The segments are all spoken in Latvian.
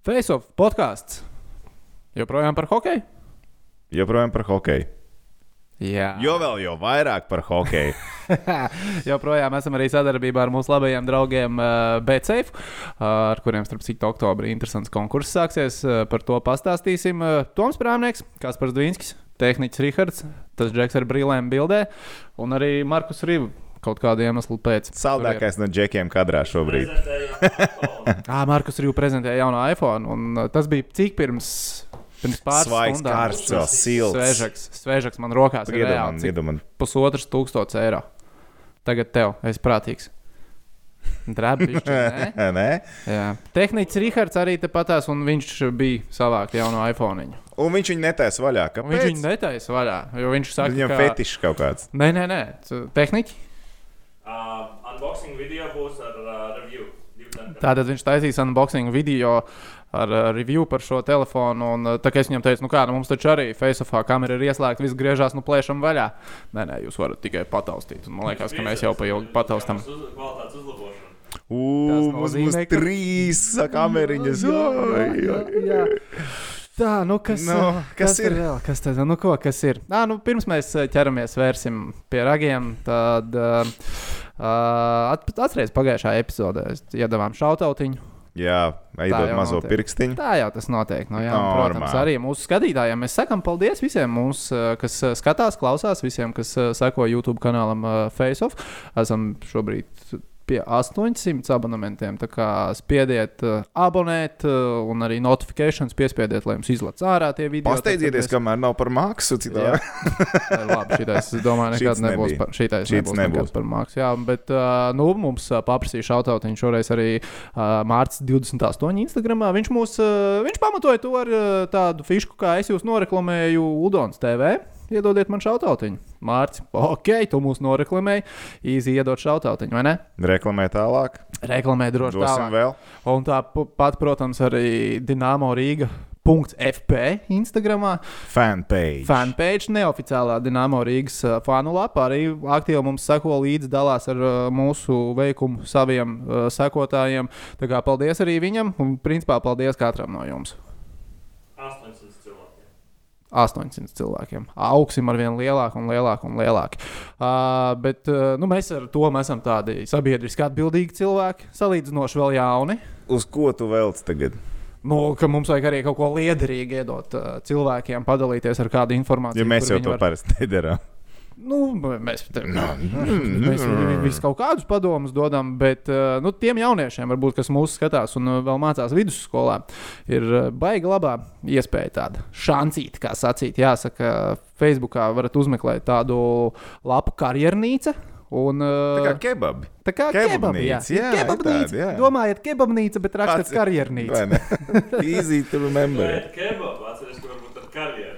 Face of podkāsts. Joprojām par hokeju? Joprojām par hokeju. Jā. Jo vēl jau vairāk par hokeju. Joprojām esam arī sadarbībā ar mūsu labajiem draugiem uh, BCF, uh, ar kuriem, starp citu, oktobrī interesants konkurss sāksies. Uh, par to pastāstīsim. Uh, Toms Prāmnieks, Kaspars Dvīnskis, Tehniķis Rihards, tas Džeks ar brīlēm bildē un arī Markus Rīvs. Kaut kāda iemesla pēc. Saldākais no džekiem kadrā šobrīd. Ah, Markus Rīvs prezentēja jaunu iPhone, un uh, tas bija cik pirms Pirms pāris Svaigs, stundām. karsts, vēl silts. Svežaks, svežaks man rokās iedod man. pusotrs tūkstots eiro. Tagad tev, es prātīgs. Drabiņš. Nē? Jā. Tehnicis Rihards arī tepatās, un viņš bija savākt jaunu iPhone. -iņu. Un viņš viņu netaisa vaļā. Kāpēc? Viņš viņu netaisa vaļā, jo viņš saka, Viņam ka... fetišs kaut kāds. Nē, nē, nē. Tehniķi. Uh, unboxing video būs ar uh, review. Tātad viņš taisīs unboxing video ar uh, review par šo telefonu. Un, uh, tā kā es viņam teicu, nu kā, nu mums taču arī Faceofā kamera ir ieslēgta, viss griežās, nu plēšam vaļā. Nē, nē, jūs varat tikai pataustīt. Un man liekas, ka mēs jau pa ilgi pataustam. Uz, mums būs ka- trīs kameriņas. Oi, oi, jā. oi. Tā, nu kas, Nu, uh, kas tad ir? Vēl? Kas tad, nu ko, kas ir? Nā, nu, pirms mēs uh, ķeramies vērsim pie ragiem, tad uh, uh, at, atcerieties pagājušā epizodē. Iedavām šautautiņu. Jā, veidot mazo notiek. pirkstiņu. Tā jau tas notiek. Nu, jā, Normāli. protams, arī mūsu skatītājiem. Mēs sakām paldies visiem, mums, kas skatās, klausās, visiem, kas seko YouTube kanālam FaceOff. Esam šobrīd pie 800 abonementiem. Tā kā spiediet, uh, abonēt, uh, un arī notifikācijas piespiediet, lai jums izlaiž ārā tie video. Pasteidzieties, Tad, kamēr nav par maksu. Jā, Citādi. Tā ir labi. Šitais, es domāju, nekad nebūs par, šitais Šits nebūs nebūs. nekad par mākslu. Jā, bet uh, nu, mums uh, paprasīja šautautiņu šoreiz arī uh, Mārcis 28 Instagram. Viņš mūs, uh, viņš pamatoja to ar uh, tādu fišku, kā es jūs noreklamēju Udons TV. Iedodiet man šautautiņu. Mārcis, ok, tu mūs noreklamēji. Īzi iedot šautautiņu, vai ne? Reklamē tālāk. Reklamē droši Dosim tālāk. vēl. Un tāpat, protams, arī Dienāmo Rīga. .fp Instagram, Fanpage. fanpage, neoficiālā Dienāmo Rīgas uh, fanu lapā. Arī aktīvi mums seko līdzi, dalās ar uh, mūsu veikumu saviem uh, sekotājiem. Tā kā paldies arī viņam, un principā paldies katram no jums. 800 cilvēkiem. 800 cilvēkiem. Augsim ar vien lielāku un lielāku un lielāku. Uh, bet uh, nu, mēs ar to mēs esam tādi sabiedriski atbildīgi cilvēki, salīdzinoši vēl jauni. Uz ko tu velc tagad? Nu, ka mums vajag arī kaut ko liederīgu iedot uh, cilvēkiem, padalīties ar kādu informāciju. Ja mēs jau to var- parasti nedarām. Nu, mēs mēs visu kaut kādus padomus dodam, bet uh, nu, tiem jauniešiem, varbūt, kas mūsu skatās un uh, vēl mācās vidusskolā, ir uh, baigi labā iespēja tāda šancīta, kā sacīt. Jāsaka, Facebookā varat uzmeklēt tādu lapu karjernīca. Un, Tā kā kebabi. tā kā kebabi, jā, kebabnīca, jā, ir kebabnīca. tāda, jā. Domājiet, kebabnīca, bet rakstat Pats- karjernīca. Easy to remember. Bet kebabu atceries, ka varbūt ar karjeru.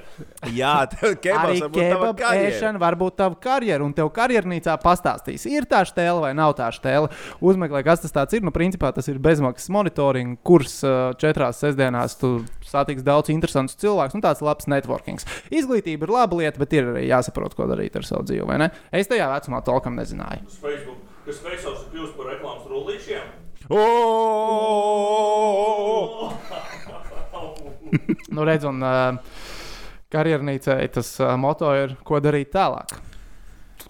Jā, tev kebabs Arī varbūt tava kebaba karjera. ēšana var būt tava karjera, un tev karjernīcā pastāstīs, ir tā stēle vai nav tā stēle. Uzmeklē, kas tas ir. Nu, principā tas ir bezmaksas monitoring, kurs uh, četrās sestdienās. Tu satiks daudz interesantus cilvēkus, un tāds labs networkings. Izglītība ir laba lieta, bet ir arī jāsaprot, ko darīt ar savu dzīvi. vai ne? Es tajā vecumā tolkam nezināju. Uz Facebook, kas Facebooks ir kļuvis par reklāmas rullīšiem. Oh! Nu, redz, un uh, karjernīcai tas uh, moto ir, ko darīt tālāk.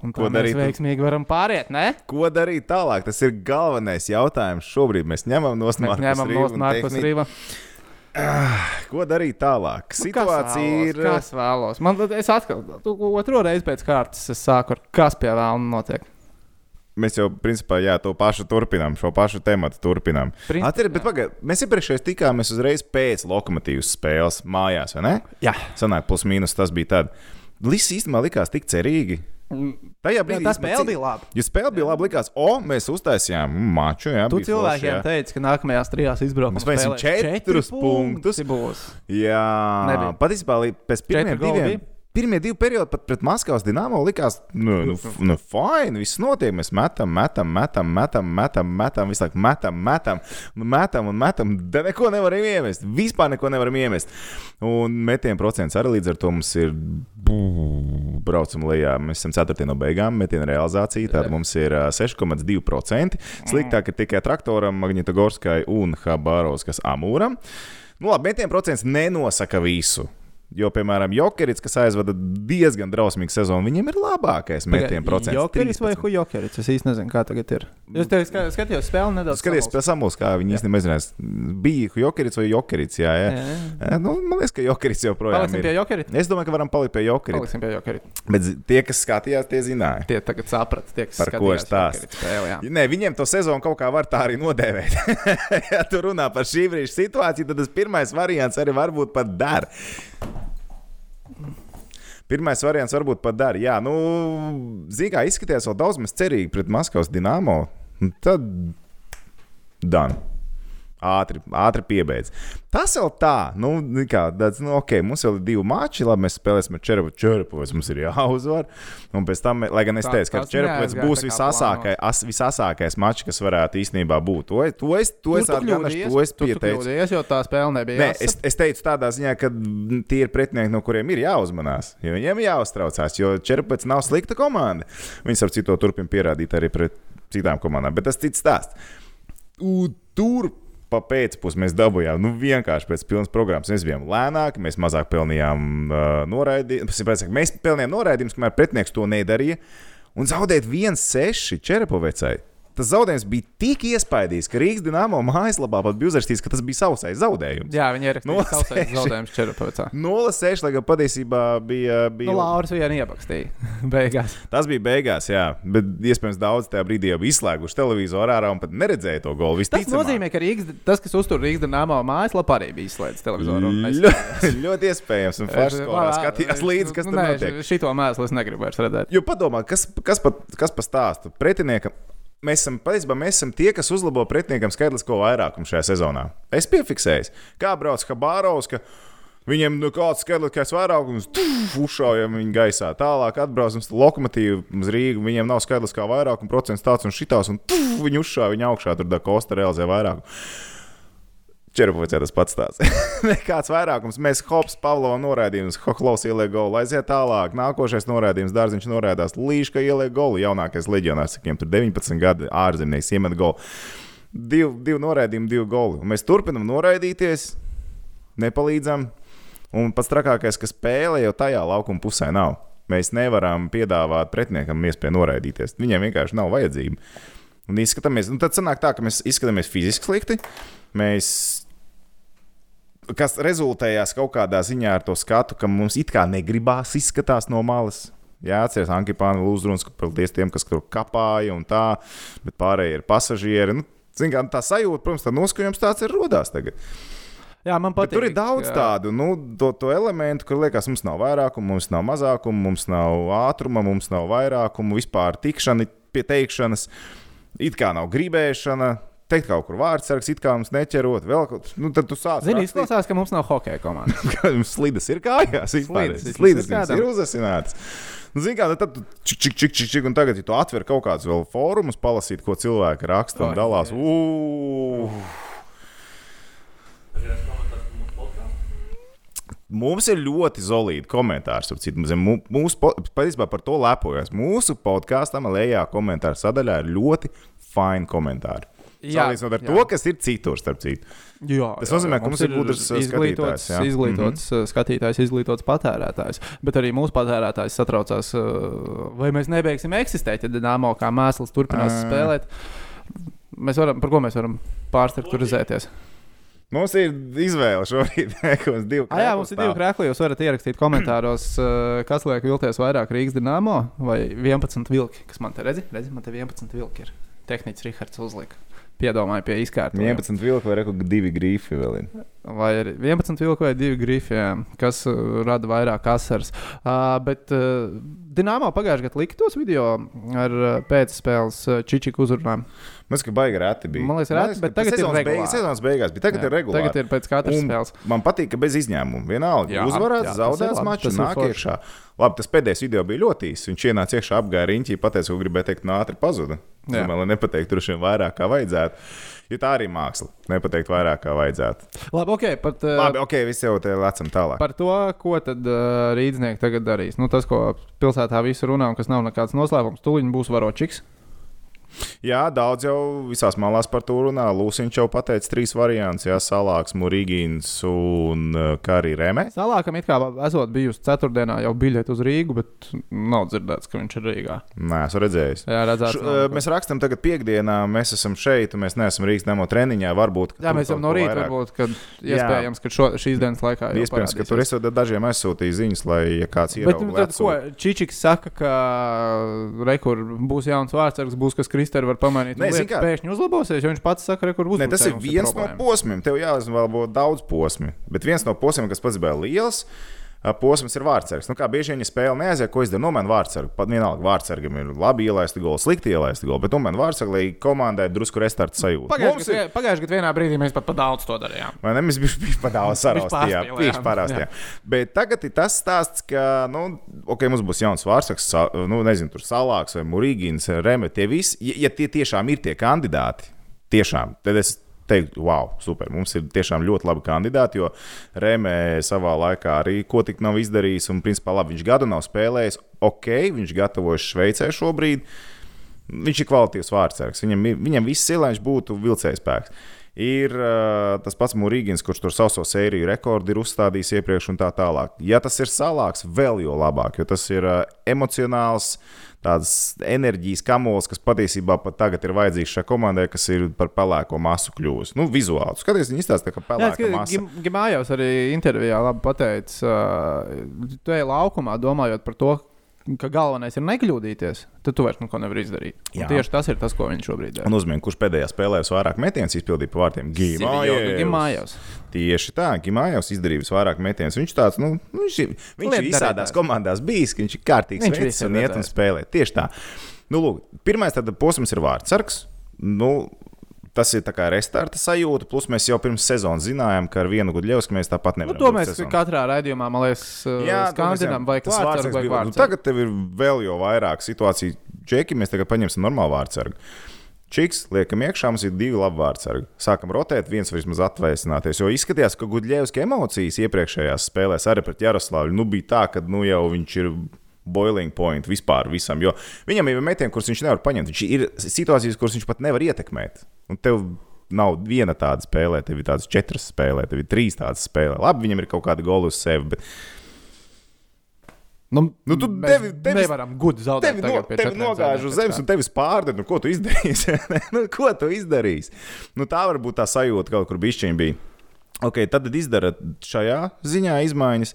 Un Ko darīt? Mēs veiksmīgi varam pāriet, ne? Ko darīt tālāk? Tas ir galvenais jautājums. Šobrīd mēs ņemam no Markus Rīva. Ko darīt tālāk? Nu, Situācija ir. Kas vēlos? Man, es atkal, tu otro reizi pēc kārtas es sāku ar kas pie vēlna notiek. Mēs jau, principā, jā, to pašu turpinām, šo pašu tematu turpinām. Principā, Atcer, bet pagaid, mēs iepriekšējā tikāmies uzreiz pēc lokomotīvas spēles mājās, vai ne? Jā. Sanāk, plus mīnus tas bija tad. Viss īstenībā likās tik cerīgi. Tajā Jā, brīdī īstenībā spēle bija laba. Ja spēle bija labi, likās, o, mēs uztaisījām maču. Jā, Tu cilvēkiem jā. teici, ka nākamajās trijās izbraukumos Mēs spēlēsim spēlēs četrus punktus. punkti Būs. Jā, Nebija. patiesībā līdz pēc pirmiem diviem. bija? Pirmie divi periodi pat pret Maskavas dīnāmo likās, nu, nu, f- nu fine, viss notiek. Mēs metam, metam, metam, metam, metam, metam, visu laiku metam, metam, nu, metam un metam. Da neko nevaram iemest. Vispār neko nevaram iemest. Un metienu procents arī līdz ar to mums ir. Braucam lejā. Mēs esam 4. no beigām. Metienu realizācija. Tad mums ir ā, 6,2%. Sliktāk ir tikai traktoram, Magnitogorskai un Habārovskas Amūram. Nu, labi, metienu procents nenosaka visu. Jo, piemēram, Jokerits, kas aizvada diezgan drausmīgu sezonu, viņam ir labākais metienu procents. Jokeris vai 13. Hujokeris? Es īsti nezinu, kā tagad ir. Jūs te ska- skatījos spēli nedaudz. Skaties, pēc samuls, kā viņi īstenībā nezinās, bija Jokerits vai Jokerits. Jā, jā. Jā, jā. jā. Nu, man liekas, ka Jokerits joprojām Paliksim pie ir. Jokerita. Es domāju, ka varam palikt pie Jokerita. Paliksim pie Jokerita. Bet tie, kas skatījās, tie zināja. Tie tagad saprata, tie, kas Par ko stāsts? Jokerita spēli. Nē, viņiem to sezonu kaut kā var tā arī nodēvēt. ja tu runā par šī brīža situāciju, tad tas pirmais variants arī varbūt pat der. Pirmais variants varbūt pat der. Jā, nu, zīmē, izskatījās vēl daudz maz cerīgi pret Maskavas dīnāmo. Tad Dan. Ātri, ātri piebeidz. Tas jau tā, nu, kā, tāds, nu, ok, mums vēl ir divi mači, labi, mēs spēlēsim ar Čerepu. Čerepovs mums ir jāuzvar. Un pēc tam, lai gan es teicu, ka neaizgāja būs visasākais, as, visasākais mačs, kas varētu īstenībā būt. To, to es, to es atgādināšu, to es pieteicu. Kļūdījies, jo tā spēle nebija. Nē, es, es teicu tādā ziņā, ka tie ir pretinieki, no kuriem ir jāuzmanās. Jo viņiem jāuztraucās, jo Čerpats nav slikta komanda. Viņi ar citu turpina pierādīt arī pret citām komandām, bet tas cits stāsts. U, Tur pa pēcpusdienu mēs dabūjām nu, vienkārši pēc pilnas programmas. Mēs bijām lēnāki, mēs mazāk pelnījām uh, noraidījumus. Mēs pelnījām noraidījumus, kamēr pretinieks to nedarīja. Un zaudēt 1-6 Čerepovecai. Tas zaudējums bija tik iespaidīgs, ka Rīgas dīnāmo mājaslapā pat bija uzrakstīts, ka tas bija sausais zaudējums. Jā, viņi ir seši. zaudējumus Čerpavicā. 0-6, lai gan patiesībā bija. bija Nu, Lauris vienu iepakstīja. Beigās. Tas bija beigās, jā, bet iespējams daudz tajā brīdī jau izslēguši televizoru ārā un pat neredzēja to golu. Tas Visticamāk. nozīmē, ka Rīgas, tas, kas uztur Rīgas dīnāmo mājaslapā, arī bija izslēgts televizoru. Ļoti, iespējams, un Falks skatījās līdzi, kas tur nē, notiek. Šito mēslu es negribu vairs redzēt. Jo padomā, kas, kas, pa, kas pa stāstu pretiniekam? Mēs esam, patiesībā, mēs esam tie, kas uzlabo pretiniekam skaitlisko vairākumu šajā sezonā. Es piefiksēju, kā brauc Habārovs, viņiem nu, kāds skaitliskais vairākums, uzšaujam viņu gaisā. Tālāk atbrauc mums lokomotīva uz Rīgu, viņiem nav skaitliskā vairākuma procents tāds un šitās, un tuf, viņi uzšāva viņu augšā, tur da Kosta realizē vairākumu. Čerpavicē tas pats tāds. Nekāds vairākums. Mēs Hops, Pavlova noraidījums, Hohlovs ieliek golu, aiziet tālāk. Nākošais noraidījums, Dārziņš noraidās, Līška ieliek golu. Jaunākais leģionārs, viņam tur 19 gadi ārzemnieks iemet golu. Divi, divi noraidījumi, divi goli. Un mēs turpinam noraidīties, nepalīdzam. Un pats trakākais, ka spēle jau tajā laukuma pusē nav. Mēs nevaram piedāvāt pretiniekam iespēju noraidīties. Viņiem vienkārši nav vajadzība. Un izskatāmies, un tad sanāk tā, ka mēs izskatāmies fiziski slikti. Mēs kas rezultējās kaut kādā ziņā ar to skatu, ka mums it kā negribās izskatās no malas. Jā, atcerieties, Ankipāna uzrunas, ka paldies tiem, kas tur kapāja un tā, bet pārējie ir pasažieri. Nu, zin, kā, tā sajūta, protams, tā noskaņojums tāds ir rodās tagad. Jā, man Bet patīk. tur ir daudz jā. tādu nu, to, to elementu, kur liekas, mums nav vairākuma, mums nav mazākuma, mums nav ātruma, mums nav vairākuma, vispār tikšana, pie teikšanas, it kā nav gribēšana. Teikt kaut kur vārdsargs, it kā mums neķerot, vēl kaut ko. Nu, tad tu sāc Zini, rakstīt. izklausās, ka mums nav hokeja komandas. Ka Jums slīdas ir kājās. vismaz jums kādam. ir uzasināts. Nu, Zini, kā tad čik, čik, čik, čik, čik, un tagad, ja tu atver kaut kādus vēl fórumus, palasīt, ko cilvēki raksta un dalās. Mums ir ļoti zelīti komentāri. Mūsu, patiesībā par to lepojos. Mūsu podkāstam lejā komentāru sadaļā ir ļoti fini komentāri. Jā, Salīdzinot ar jā. to, kas ir citur, starp citu. Jā, Tas nozīmē, ka mums ir gudrs, uh, izglītots, skatītājs, jā. Izglītots mm -hmm. skatītājs, izglītots patērētājs. Bet arī mūsu patērētājs satraucās, uh, vai mēs nebeigsim eksistēt, ja Dienāmo kā mēsls turpinās Ā. spēlēt. Mēs varam, par ko mēs varam pārstrukturizēties? Mums ir izvēle šobrīd. ka mums divi Ah, jā, krēkli mums ir divi krēsli. Jūs varat ierakstīt komentāros, uh, kas liek vilties vairāk Rīgas dīnāmo vai 11 vilki. Kas man te redzi? redzi man te 11 vilki ir. Tehnicis Rihards uzlika. Piedomāju pie izkārtojuma. 11 vilku vai reku divi grīfi vēl ir. Vai ir 11 vilku vai 2 grifi, jā, kas uh, rada vairāk asaras. Uh, bet uh, Dienāmā pagājušajā gadā lika tos video ar uh, pēcspēles uh, Čičiku uzrunām. Man liekas, ka baigi reti bija. Man liekas, reti, bet tagad ir sezonas regulāri. beigās, sezonas beigās, bet tagad Jā, ir regulāri. Tagad ir pēc katras Un spēles. Man patīk, ka bez izņēmuma vienalga Jā, uzvarēts, jā, ir tas ir nāk iekšā. Labi, tas pēdējais video bija ļoti īss. Viņš ienāca iekšā, apgāja riņķī, pateica, ko gribēja teikt, un ātri pazuda. Jā. domāju, lai nepateiktu tur šiem vairāk, kā vajadzētu. Jo tā arī māksla. Nepateikt vairāk, kā vajadzētu. Labi, ok, pat, uh, Labi, ok, visi jau te lecam tālāk. Par to, ko tad uh, rīznieki tagad darīs. Nu, tas, ko pilsētā visi runā, un kas nav nekāds noslēpums, tūlīt būs varočiks. Jā, daudz jau visās malās par to runā. Lūsiņš jau pateica trīs variantus. Jā, salāks, murīgīns un uh, kā arī remē. Salākam it kā esot bijusi ceturtdienā jau biļete uz Rīgu, bet nav dzirdēts, ka viņš ir Rīgā. Nē, esmu redzējis. Jā, redzēts. Š, nav neko. mēs rakstām tagad piekdienā, mēs esam šeit, un mēs neesam Rīgas demo treniņā. Varbūt, Jā, mēs kaut no rīta, vairāk. varbūt, kad iespējams, ka šo, šīs dienas laikā jau Iespējams, ka tur esat dažiem aizsūtījis ziņas, lai ja kāds ir Bet nu, tad, ko Čičiks saka, ka rekur būs jauns vārdsargs, būs kas Kristēra var. Nē, un zini lietas kā? pēkšņi uzlabosies, jo viņš pats saka, rekur būs. Ne, tas ir viens no posmiem. Tev jāizvēlo daudz posmu. Bet viens no posmiem, kas pats bija liels, ā, posms ir vārdsargs. Nu, kā bieži vien ja spēle neaiziet, ko izdara nomainīt vārdsargu. Pat vienalga, vārdsargam ir labi ielaisti goli, slikti ielaisti goli, bet nomainīt vārdsargu, lai komandai drusku restarta sajūta. Mums Pagājušajā ir- gadā pagājušajā gadā vienā brīdī mēs pat pa daudz to darījām. Vai ne? Mēs bijām padāvā saraustījām, pārspīlējām. viņš pārāstījām. Bet tagad ir tas stāsts, ka, nu, ok, mums būs jauns vārdsargs, sa- nu, nezinu, tur salāks vai murīgins, reme, tie visi, ja, ja tie tiešām ir tie kandidāti, tiešām, tad es teiktu, wow, super, mums ir tiešām ļoti labi kandidāti, jo Rēmē savā laikā arī ko tik nav izdarījis, un principā labi, viņš gadu nav spēlējis, ok, viņš gatavojas Šveicē šobrīd, Viņš ir kvalitīvs vārdsargs. Viņam, viņam viss ir, lai viņš būtu vilcējs spēks. Ir uh, tas pats Mūrīgins, kurš tur sauso sēriju rekordu ir uzstādījis iepriekš, un tā tālāk. Ja tas ir salāks, vēl jo labāk, jo tas ir uh, emocionāls, tāds enerģijas kamols, kas patiesībā pat tagad ir vajadzīgs šai komandai, kas ir par pelēko masu kļuvusi. Nu, vizuāli. Skaties, viņi izstāsta, ka Jā, pelēka masa. Gimājos arī intervijā labi pateicis, uh, tu ej laukumā domājot par to, ka galvenais ir nekļūdīties, tad tu vairs neko nevari izdarīt. Tieši tas ir tas, ko viņš šobrīd dara. Un uzmanīgi, kurš pēdējā spēlē vairāk metienus izpildīja pa vārtiem? Gimājos. Tieši tā, Gimājos izdarīja vairāk metienus. Viņš tāds, nu, viņš viņš ir visādās komandās bijis, viņš ir kārtīgs Viņš veids un iet un spēlē. Tieši tā. Nu, lūk, pirmais posms ir vārdsargs. Nu, Tas ir kā restarta sajūta, plus mēs jau pirms sezonas zinājām, ka ar vienu Gudļevsku mēs tāpat Nu, nevaram. to būt mēs sezonā. katrā raidījumā, man liekas, to mēs skandinām, vai bija- vārds. Nu, Tagad tev ir vēl jau vairāk situāciju. Džeki, mēs tagad paņemsim normālu vārdsargu. Čiks, liekam, iekšā mums ir divi labi vārdsargi. Sākam rotēt, viens vismaz atvēsināties. Jo izskatījās, ka Gudļevska emocijas iepriekšējās spēlēs arī pret Jaroslavu nu, bija tā, ka nu, jau viņš ir. Boiling point vispār visam. Jo viņam ir metieni, kurus viņš nevar paņemt. Viņš ir situācijas, kuras viņš pat nevar ietekmēt. Un tev nav viena tāda spēlē, tev ir tādas četras spēlē, tev ir trīs tādas spēlē. Labi, viņam ir kaut kāda gola uz sevi, bet Nu, Nu, tu mēs tevi- tevis- nevaram gudri zaudēt. Tevi, no, tevi nogāž uz zemes, un tevis pārdod. Nu, ko tu izdarīsi? nu, ko tu izdarīsi? Nu, tā varbūt tā sajūta kaut kur bišķiņa bija. Okay, tad izdara šajā ziņā izmaiņas.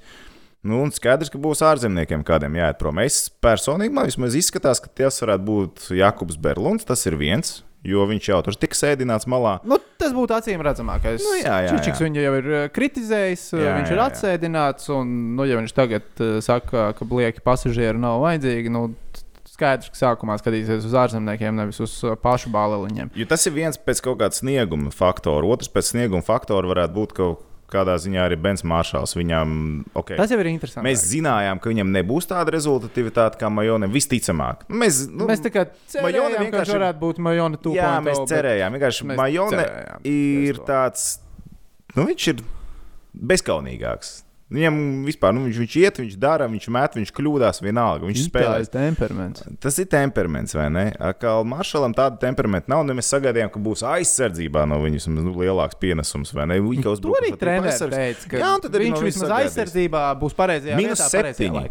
Nu, un skaidrs, ka būs ārzemniekiem kādiem jāiet prom. Es personīgi man vismaz izskatās, ka tas varētu būt Jakobs Berlunds. Tas ir viens, jo viņš jau tur tika sēdināts malā. Nu, tas būtu acīm redzamākais. Nu, jā, jā, Čičiks jā. viņu jau ir eh, kritizējis, eh, Jā, viņš jā, ir atsēdināts. Un, nu, ja viņš tagad uh, saka, ka blieki pasažieri nav vajadzīgi, nu, skaidrs, ka sākumā skatīsies uz ārzemniekiem, nevis uz pašu bāliņiem. Jo tas ir viens pēc kaut kāda snieguma faktora. Otrs pēc snieguma faktora varētu būt kaut kādā ziņā arī Bens Maršals. Viņam, okay. Tas jau ir interesanti. Mēs zinājām, ka viņam nebūs tāda rezultatīvitāte kā Majonam. Visticamāk, mēs, nu, Mēs tā kā cerējām, ka vienkārši- varētu būt Majona 2.0. jā, mēs bet cerējām. Vienkārši mēs Majone cerējām ir tāds, nu, viņš ir bezkaunīgāks. Viņam vispār, nu, viņš, viņš iet, viņš dara, viņš met, viņš kļūdās vienalga. Viņš spēlē. Tas ir temperaments. Tas ir temperaments, vai ne? Kā Maršalam tāda temperamenta nav, un mēs sagaidījām, ka būs aizsardzībā no viņas nu, lielāks pienesums, vai ne? Viņa To uzbruka arī pat treneris teica, ka Jā, arī viņš no vismaz aizsardzībā būs pareizajā Mīnus vietā, septiņi.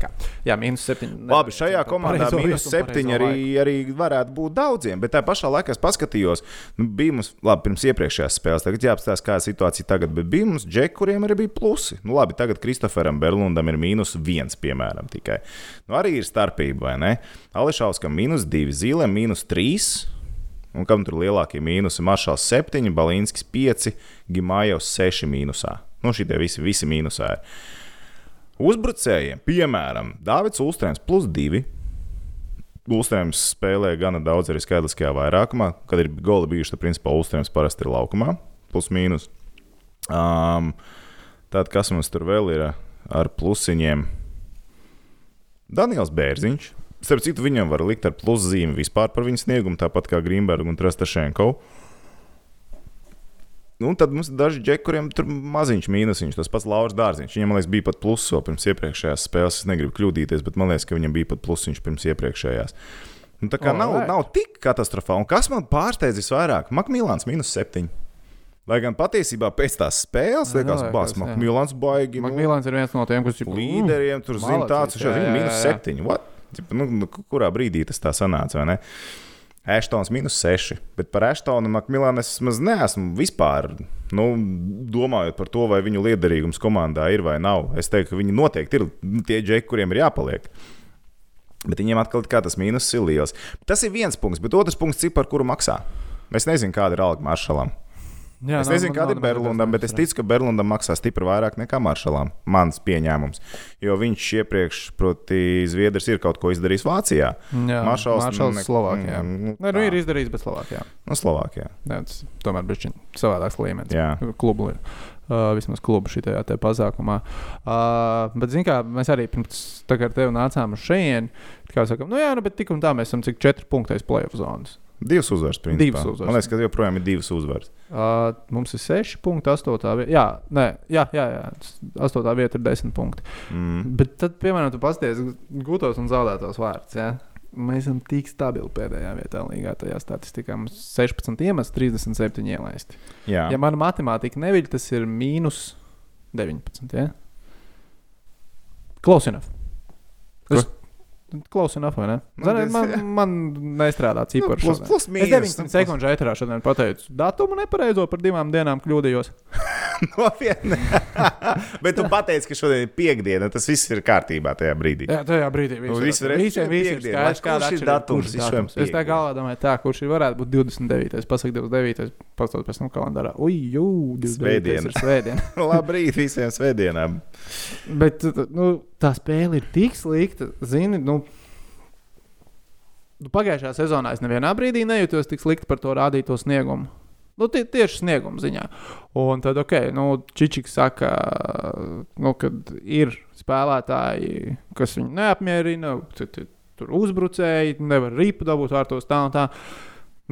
Jā, mīnus septiņi. Labi, šajā komandā un septiņi arī, arī varētu būt daudziem. Bet tā pašā laikā es paskatījos, nu, bija mums, labi, pirms iepriekšējās spēles, tagad jāapstāsta, kāda situācija tagad, bet bija mums džeki, kuriem arī bija plusi. Nu, labi, tagad Kristoferam Berlundam ir mīnus viens, piemēram, tikai. Nu, arī ir starpība, vai ne? Ališauskam mīnus divi, Zīlēm mīnus trīs. Un kam tur lielākie mīnusi? Maršals 7, Balīnskis 5, Gimājos 6 mīnusā. Nu, šie visi, visi mīnusā ir. Uzbrucējiem, piemēram, Dārvids Ulstrēns plus 2, Ulstrēms spēlē gana daudz arī skaitliskajā vairākumā. Kad ir goli bijuši, tad principā Ulstrēms parasti ir laukumā, plus mīnus. Um, tad kas mums tur vēl ir ar plusiņiem? Daniels Bērziņš. Starp citu, viņam var likt ar pluszīmi vispār par viņa sniegumu, tāpat kā Grīmberga un Trastašenko. Nu, tad mums ir daži džeki, kuriem tur maziņš mīnusiņš. Tas pats Lauris Dārziņš. Viņam, man liekas, bija pat pluss vēl pirms iepriekšējās spēles. Es negribu kļūdīties, bet man liekas, ka viņam bija pat plusiņš pirms iepriekšējās. Nu, tā kā nav, Alright. nav tik katastrofāli. Un kas man pārsteidz visvairāk? Makmīlāns minus 7. Lai gan patiesībā pēc tās spēles liekas, ka jā. Makmīlāns baigi. nu, Makmīlāns ir viens no tiem, kas ir līderiem, tur zina, tāds jā, ir jā, minus jā, jā. 7. What? Tipa, Nu, nu, kurā brīdī tas tā sanāca? vai ne? Ashtons minus 6. Bet par Ashtonu Makmilānu es vismaz neesmu vispār. Nu, domājot par to, vai viņu liederīgums komandā ir vai nav, es teiktu, ka viņi noteikti ir tie džeki, kuriem ir jāpaliek. Bet viņiem atkal kā tas mīnus ir liels. Tas ir viens punkts, bet otrs punkts, cik par kuru maksā. Es nezinu, kāda ir alga maršalam. Jā, Es nezinu, kāda ir Berlundam, bet es ticu, ka Berlundam maksā stipri vairāk nekā Maršalam. Mans pieņēmums. Jo viņš iepriekš, proti, Zviedrs ir kaut ko izdarījis Vācijā. Jā, Maršals Maršals ne- Slovākijā. mm, nu, Nē, nu tā. ir izdarījis, bet Slovākijā. Nu, Slovākijā. Jā, tas tomēr bija savādāks līmenis. Jā. Klubu, uh, vismaz klubu šajā pasākumā. Uh, bet, zināmā mērā, mēs arī pirms tam ar tevi nācām uz šejienu. Kā sakām, nu jā, nu, bet tik un tā mēs esam cik četri punkti aiz playoff zonas. Divas uzvaras. principā. Divas uzvaras. Man liekas, ka joprojām ir divas uzvaras. Uh, mums ir 6 punkti, 8 vieta. Jā, nē, jā, jā, jā 8 vieta ir 10 punkti. Mm. Bet tad, piemēram, tu pasties gūtos un zaudētos vārdus. Ja? Mēs esam tik stabili pēdējā vietā, līgā tajā statistikā. Mums 16 iemesli, 37 ielaisti. Jā, Ja mana matemātika neviļ, tas ir mīnus 19. Ja? Close enough. Es- Ne? Nu, Zini, tas- man, man nestrādā cipars. plus- šodien. plus Es mīnus, 19 nu, sekundžu eterā šodien pateicu datumu nepareizo par divām dienām kļūdījos. nopietni. Bet tu pateici, ka šodien ir piekdiena. Tas viss ir kārtībā tajā brīdī. Jā, tajā brīdī Nu, viss visu reizi visiem, visiem ir skaidrs, kāda ir datums? kurš datums. Es tā galvā domāju, tā, kurš ir varētu būt 29. Pasaka 29. Pastāv pēc tam kalendārā. Ui, jū, 29. Svētdiena. ir svētdiena. Labrīt visiem svētdienām. Bet nu, tā spēle ir tik slikta. Zini, nu, nu, pagājušajā sezonā es nevienā brīdī nejūtos tik slikti par to rādīto sniegumu. Nu, tie, tieši snieguma ziņā. Un tad, ok, nu, Čičiks saka, nu, ka ir spēlētāji, kas viņu neapmierina, tu- tu- tur uzbrucēji, nevar ripu dabūt vārtos tā un tā.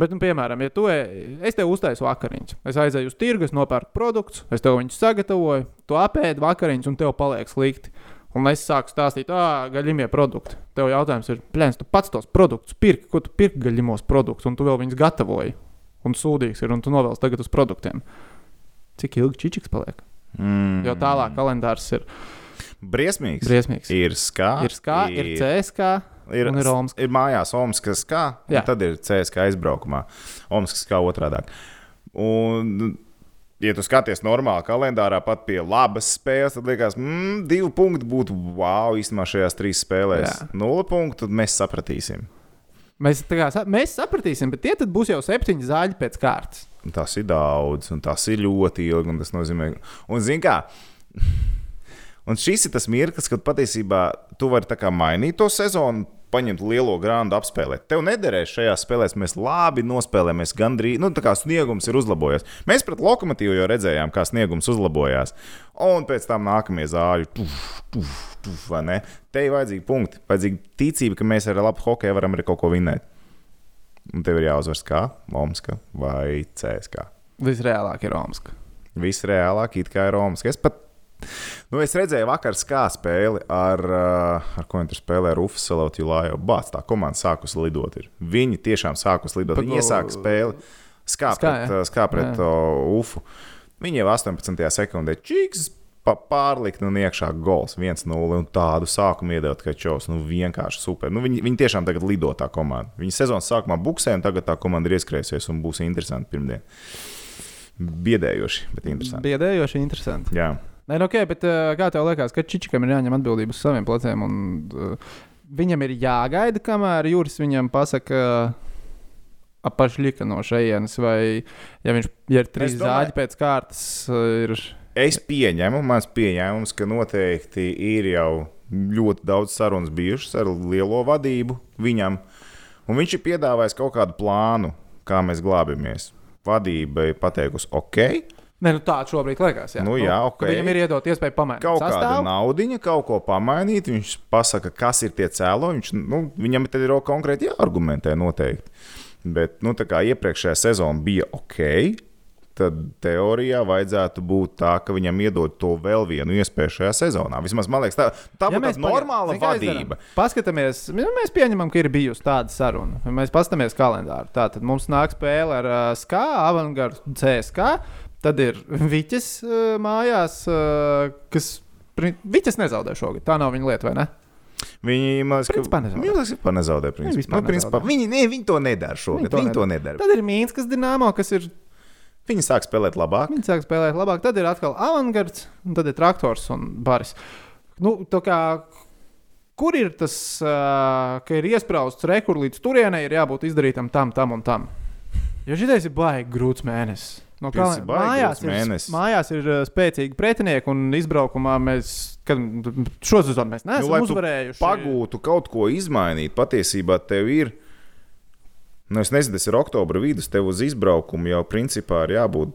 Bet, nu, piemēram, ja tu, e- es tev uztaisu vakariņas, es aizēju uz tirgu, nopērku produktus, es tev viņus sagatavoju, tu apēdi vakariņas un tev paliek slikti. Un es sāku stāstīt, ah, gaļīgie produkti. Tev jautājums ir, plēns, tu pats tos produktus pirki, ko tu pirki gaļīgos produktus, un tu vēl viņus gatavoji. Un sūdīgs ir, un tu novēlies tagad uz produktiem. Cik ilgi čičiks paliek? Mm. Jo tālāk kalendārs ir Briesmīgs. briesmīgs. Ir skā. Ir skā, ir CSK, Ir, ir Omska. ir mājās Omaskas kā, un tad ir CSK aizbraukumā. Omaskas kā otrādi. Un, ja tu skaties normāli kalendārā, pat pie labas spēles, tad liekas, mm, divi punkti būtu wow īstenībā šajās trīs spēlēs. Jā. Nulle punktu, tad mēs sapratīsim. Mēs, kā, mēs sapratīsim, bet tie tad būs jau septiņi zāļi pēc kārtas. Tas ir daudz, un tas ir ļoti ilgi. un Tas nozīmē, un zini, kā. Un šis ir tas mirklis, kad patiesībā tu vari mainīt to sezonu, paņemt lielo grāmatu, apspēlēt. Tev nederēs šajā spēlē, mēs labi nospēlējamies. Gandrīz, nu, tā kā sniegums ir uzlabojies. Mēs pret lokomotīvu jau redzējām, kā sniegums uzlabojās. Un pēc tam nākamie zāļi, tuf, tuf, tuf, vai ne? Te ir vajadzīgi punkti, vajadzīga ticība, ka mēs ar labu hokeju varam arī kaut ko vinēt. Un tev ir jāuzvar kā Lomska vai CSK. Visreālāk ir Omska. Viss reālāk, it kā ir Romas. Es pat nu, es redzēju, vakar skā spēli ar, uh, ar ko viņi tur spēlēja. Rufus Salot, Julājo. Bāc, tā komanda sākus lidot. Ir. Viņi tiešām sākus lidot. Pat Viņi iesāka spēli skā Skā, pret, ja? uh, skā pret Jā. uh, Ufu. Viņi jau 18. sekundē čiks. pa- Pārlikt un iekšā gols 1-0 un tādu sākumu iedot, ka čos nu, vienkārši super. Nu, viņi, viņi tiešām tagad lido tā komanda. Viņi sezonas sākumā buksē, un tagad tā komanda ir ieskrējusies un būs interesanti pirmdien. Biedējoši, bet interesanti. Biedējoši, interesanti. Jā. Nē, nu, ok, bet uh, kā tev liekas, ka Čičikam ir jāņem atbildība uz saviem pleciem? Un, uh, viņam ir jāgaida, kamēr Juris viņam pasaka. Apašļika no šejienes, vai ja viņš ja ir trīs domāju- zāģi pēc kārtas, uh, ir Es pieņemu, mans pieņēmums, ka noteikti ir jau ļoti daudz sarunas bijušas ar lielo vadību viņam. Un viņš ir piedāvājis kaut kādu plānu, kā mēs glābjamies. Vadība ir pateikusi, ok, Nē, nu tā šobrīd liekas. Jā, Nu jā, ka ok. Viņam ir iedot iespēju pamainīt kaut kāda sastāvu. naudiņa, kaut ko pamainīt. Viņš pasaka, kas ir tie cēloņi. Viņš, nu, viņam tad ir konkrēti jāargumentē noteikti. Bet nu, tā kā iepriekšējā sezona bija ok, tad teorijā vajadzētu būt tā, ka viņam iedod to vēl vienu iespēju šajā sezonā. Vismaz man liekas, tā, tā Ja būtu normāla vadība. Paskatāmies, nu, mēs pieņemam, ka ir bijusi tāda saruna. Ja Mēs paskatāmies kalendāru. Tātad mums nāk spēle ar uh, SKA, Avangardu, CSK. Tad ir Viķis uh, mājās, uh, kas. Viķis nezaudē šogad. Tā nav viņa lieta, vai ne? Viņi man liekas, ka Principā nezaudē. Viņi, ne, viņi to nedara šogad. Viņi, viņi to nedara. Tad ir Mīnskas dīnāmo, kas ir. Viņi sāk spēlēt labāk. Viņi sāk spēlēt labāk. Tad ir atkal Avangards, un tad ir Traktors un Baris. Nu, kā, kur ir tas, uh, ka ir iesprāstīts rekords līdz turienei, ir jābūt izdarītam tam, tam un tam? Jo šis ir baigi grūts mēnesis. No kā mājās, ir, mājās ir uh, spēcīgi pretinieki, un izbraukumā mēs šo sezonu mēs neesam nu, uzvarējuši. pagūtu kaut ko izmainīt, patiesībā tev ir. Nu, es nezinu, tas ir oktobra vidus, tev uz izbraukumu jau principā ir jābūt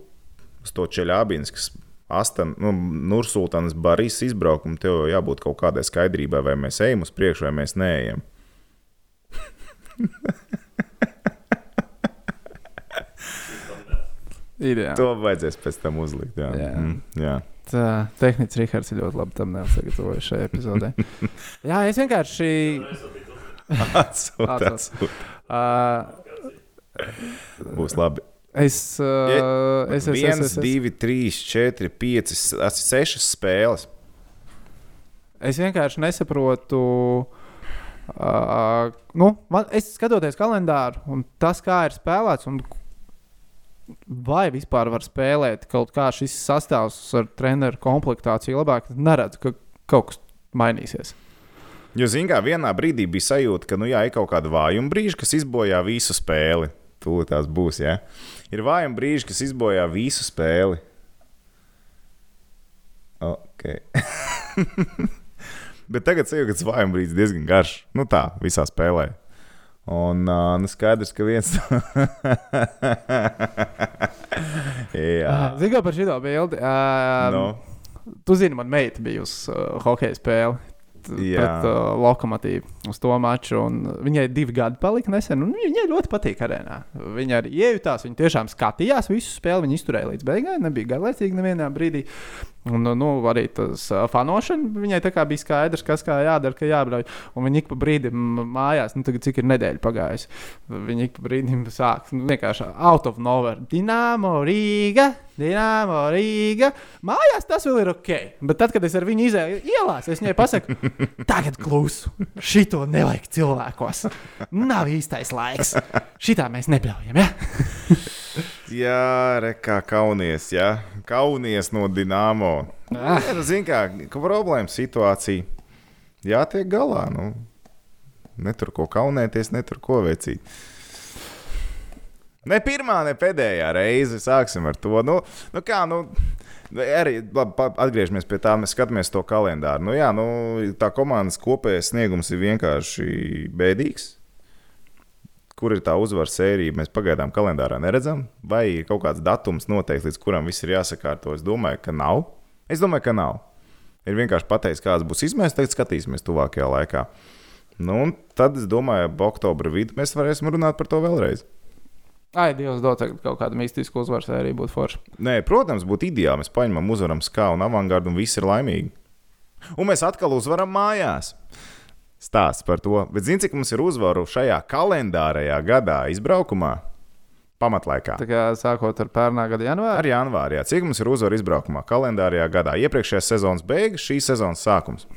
uz to Čeļābinskas, Astan, nu, Nursultānas Barīs izbraukumu. Tev jau jābūt kaut kādai skaidrībai, vai mēs ejam uz priekšu, vai mēs neejam. Ideāli. To vajadzēs pēc tam uzlikt. Jā, Jā. Mm, jā. Tā, tehnicis Rihards ir ļoti labi tam nesagatavojis šajā epizodē. Jā, es vienkārši. Atsūt, Atsūt. Uh, Būs labi. es, uh, es, es, es, Viens, es, es, divi, trīs, četri, pieci, sešas spēles. es vienkārši nesaprotu. Uh, nu, man, es skatoties kalendāru, un tas, kā ir spēlēts, un vai vispār var spēlēt kaut kā šis sastāvs ar treneru komplektāciju labāk, tad neredzu, ka kaut kas mainīsies. Jo, zināmā mērā, vienā brīdī bija sajūta, ka, nu, jā, ir kaut kāda vājuma brīža, kas izbojā visu spēli. Tūlīt tās būs, jā. Ir vājuma brīži, kas izbojā visu spēli. Okay. Bet tagad sajūta, ka tas vājuma brīdis diezgan garš. Nu, tā, visā spēlē. Un uh, nu skaidrs, ka viens. jā, Zinu, par šo bildi. Uh, no. Tu zini, man meita bija uz uh, hokeja spēli. Jā. Pret uh, lokomotīvu uz to maču. Viņai divi gadi palika nesen, viņai ļoti patīk arēnā. Viņa arī iejutās, viņa tiešām skatījās visu spēli. Viņa izturēja līdz beigām, nebija garlaicīga nevienā brīdī. Un, nu, arī tas fanošana viņai tā kā bija skaidrs, kas kā jādara, ka jābrauc. Un viņa ik pa brīdim mājās, nu, tagad cik ir nedēļa pagājusi. Viņa ik pa brīdim sāk nu, vienkārši out of nowhere. Dināmo Rīga, Dināmo Rīga. Mājās tas vēl ir ok. Bet tad, kad es ar viņu izēju ielās, es viņai pasaku, tagad klusu. Šito nevajag cilvēkos. Nav īstais laiks. Šitā mēs nebļaujam. Ja? Jā, re, kā kaunies, jā. kaunies no Dienāmo. Ah. Ziniet, kā ka problēma situācija. Jātiek galā. Nu. Ne tur ko kaunēties, ne tur ko veicīt. Ne pirmā, ne pēdējā reize. Sāksim ar to. Nu, nu kā, nu, arī labi, atgriežamies pie tā, mēs skatāmies to kalendāru. Nu, jā, nu, tā komandas kopējais sniegums ir vienkārši bēdīgs. Kur ir tā uzvaras sērija, mēs pagaidām kalendārā neredzam. Vai ir kaut kāds datums noteikts, līdz kuram viss ir jāsakārto? Es domāju, ka nav. Es domāju, ka nav. Ir vienkārši pateicis, kāds būs izmērs, tagad skatīsimies tuvākajā laikā. Nu, un tad es domāju, ka oktobra vidū mēs varēsim runāt par to vēlreiz. Ai, Dievs, dod kaut kādu mistisku uzvaru arī būtu forši. Nē, protams, būtu ideāli. Mēs paņemam, uzvaram skā un avangardu, un viss ir laimīgi. Un mēs atkal uzvaram mājās. Stāsts par to. Bet zini, cik mums ir uzvaru šajā kalendārajā gadā, izbraukumā, pamatlaikā? Tā kā sākot ar pērnā gada janvāru. Ar janvāri, jā. cik mums ir uzvaru izbraukumā, kalendārajā gadā. Iepriekšējās sezonas beigas, šīs sezonas sākums.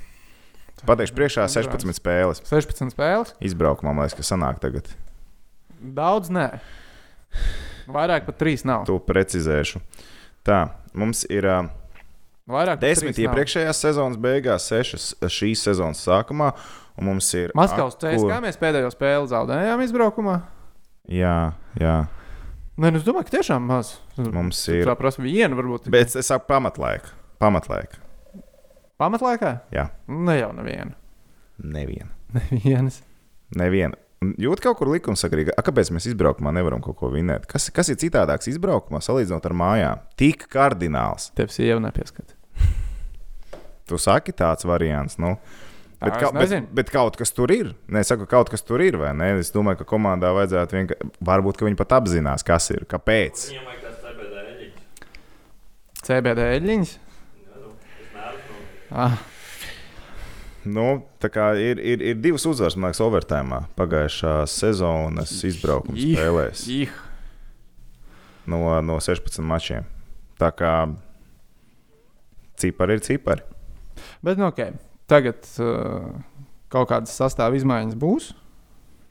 Pateikšu, priekšā 16 spēles. 16 spēles. Izbraukumā, man liekas, ka sanāk tagad. Daudz nē. Vairāk pat 3 nav. To precizēšu. Tā, mums ir uh, Vairāk pat desmit trīs nav. iepriekšējās sezonas beigās, sešas šīs sezonas sākumā, un mums ir. Maskavas kur- CSK mēs pēdējo spēli zaudējām izbraukumā. Jā, jā. Nē, nu es domāju, ka tiešām maz. Mums ir. Tā prasa viena, varbūt. Bet es saku pamatlaika. Pamatlaika. Pamatlaikā? Jā. Ne jau neviena. Neviena. Nevienas. Neviena. Jūt kaut kur likumsakrīgi, kāpēc mēs izbraukumā nevaram kaut ko vinēt? Kas, kas ir citādāks izbraukumā salīdzinot ar mājām? Tik kardināls. Tev sieva nepieskata. Tu saki tāds variants. Nu. Bet, ka, bet, bet kaut kas tur ir. Nē, es saku, kaut kas tur ir. Es domāju, ka komandā vajadzētu vienkārši. Varbūt ka viņi pat apzinās, kas ir, kāpēc. CBD eļļiņas. Nu. Ah, Nu, tā kā ir, ir, ir divas uzvaras, man liekas, overtājumā pagājušā sezonas izbraukuma spēlēs ih. no, no 16 mačiem. Tā kā cipari ir cipari. Bet, nu, ok. Tagad uh, kaut kādas sastāvā izmaiņas būs.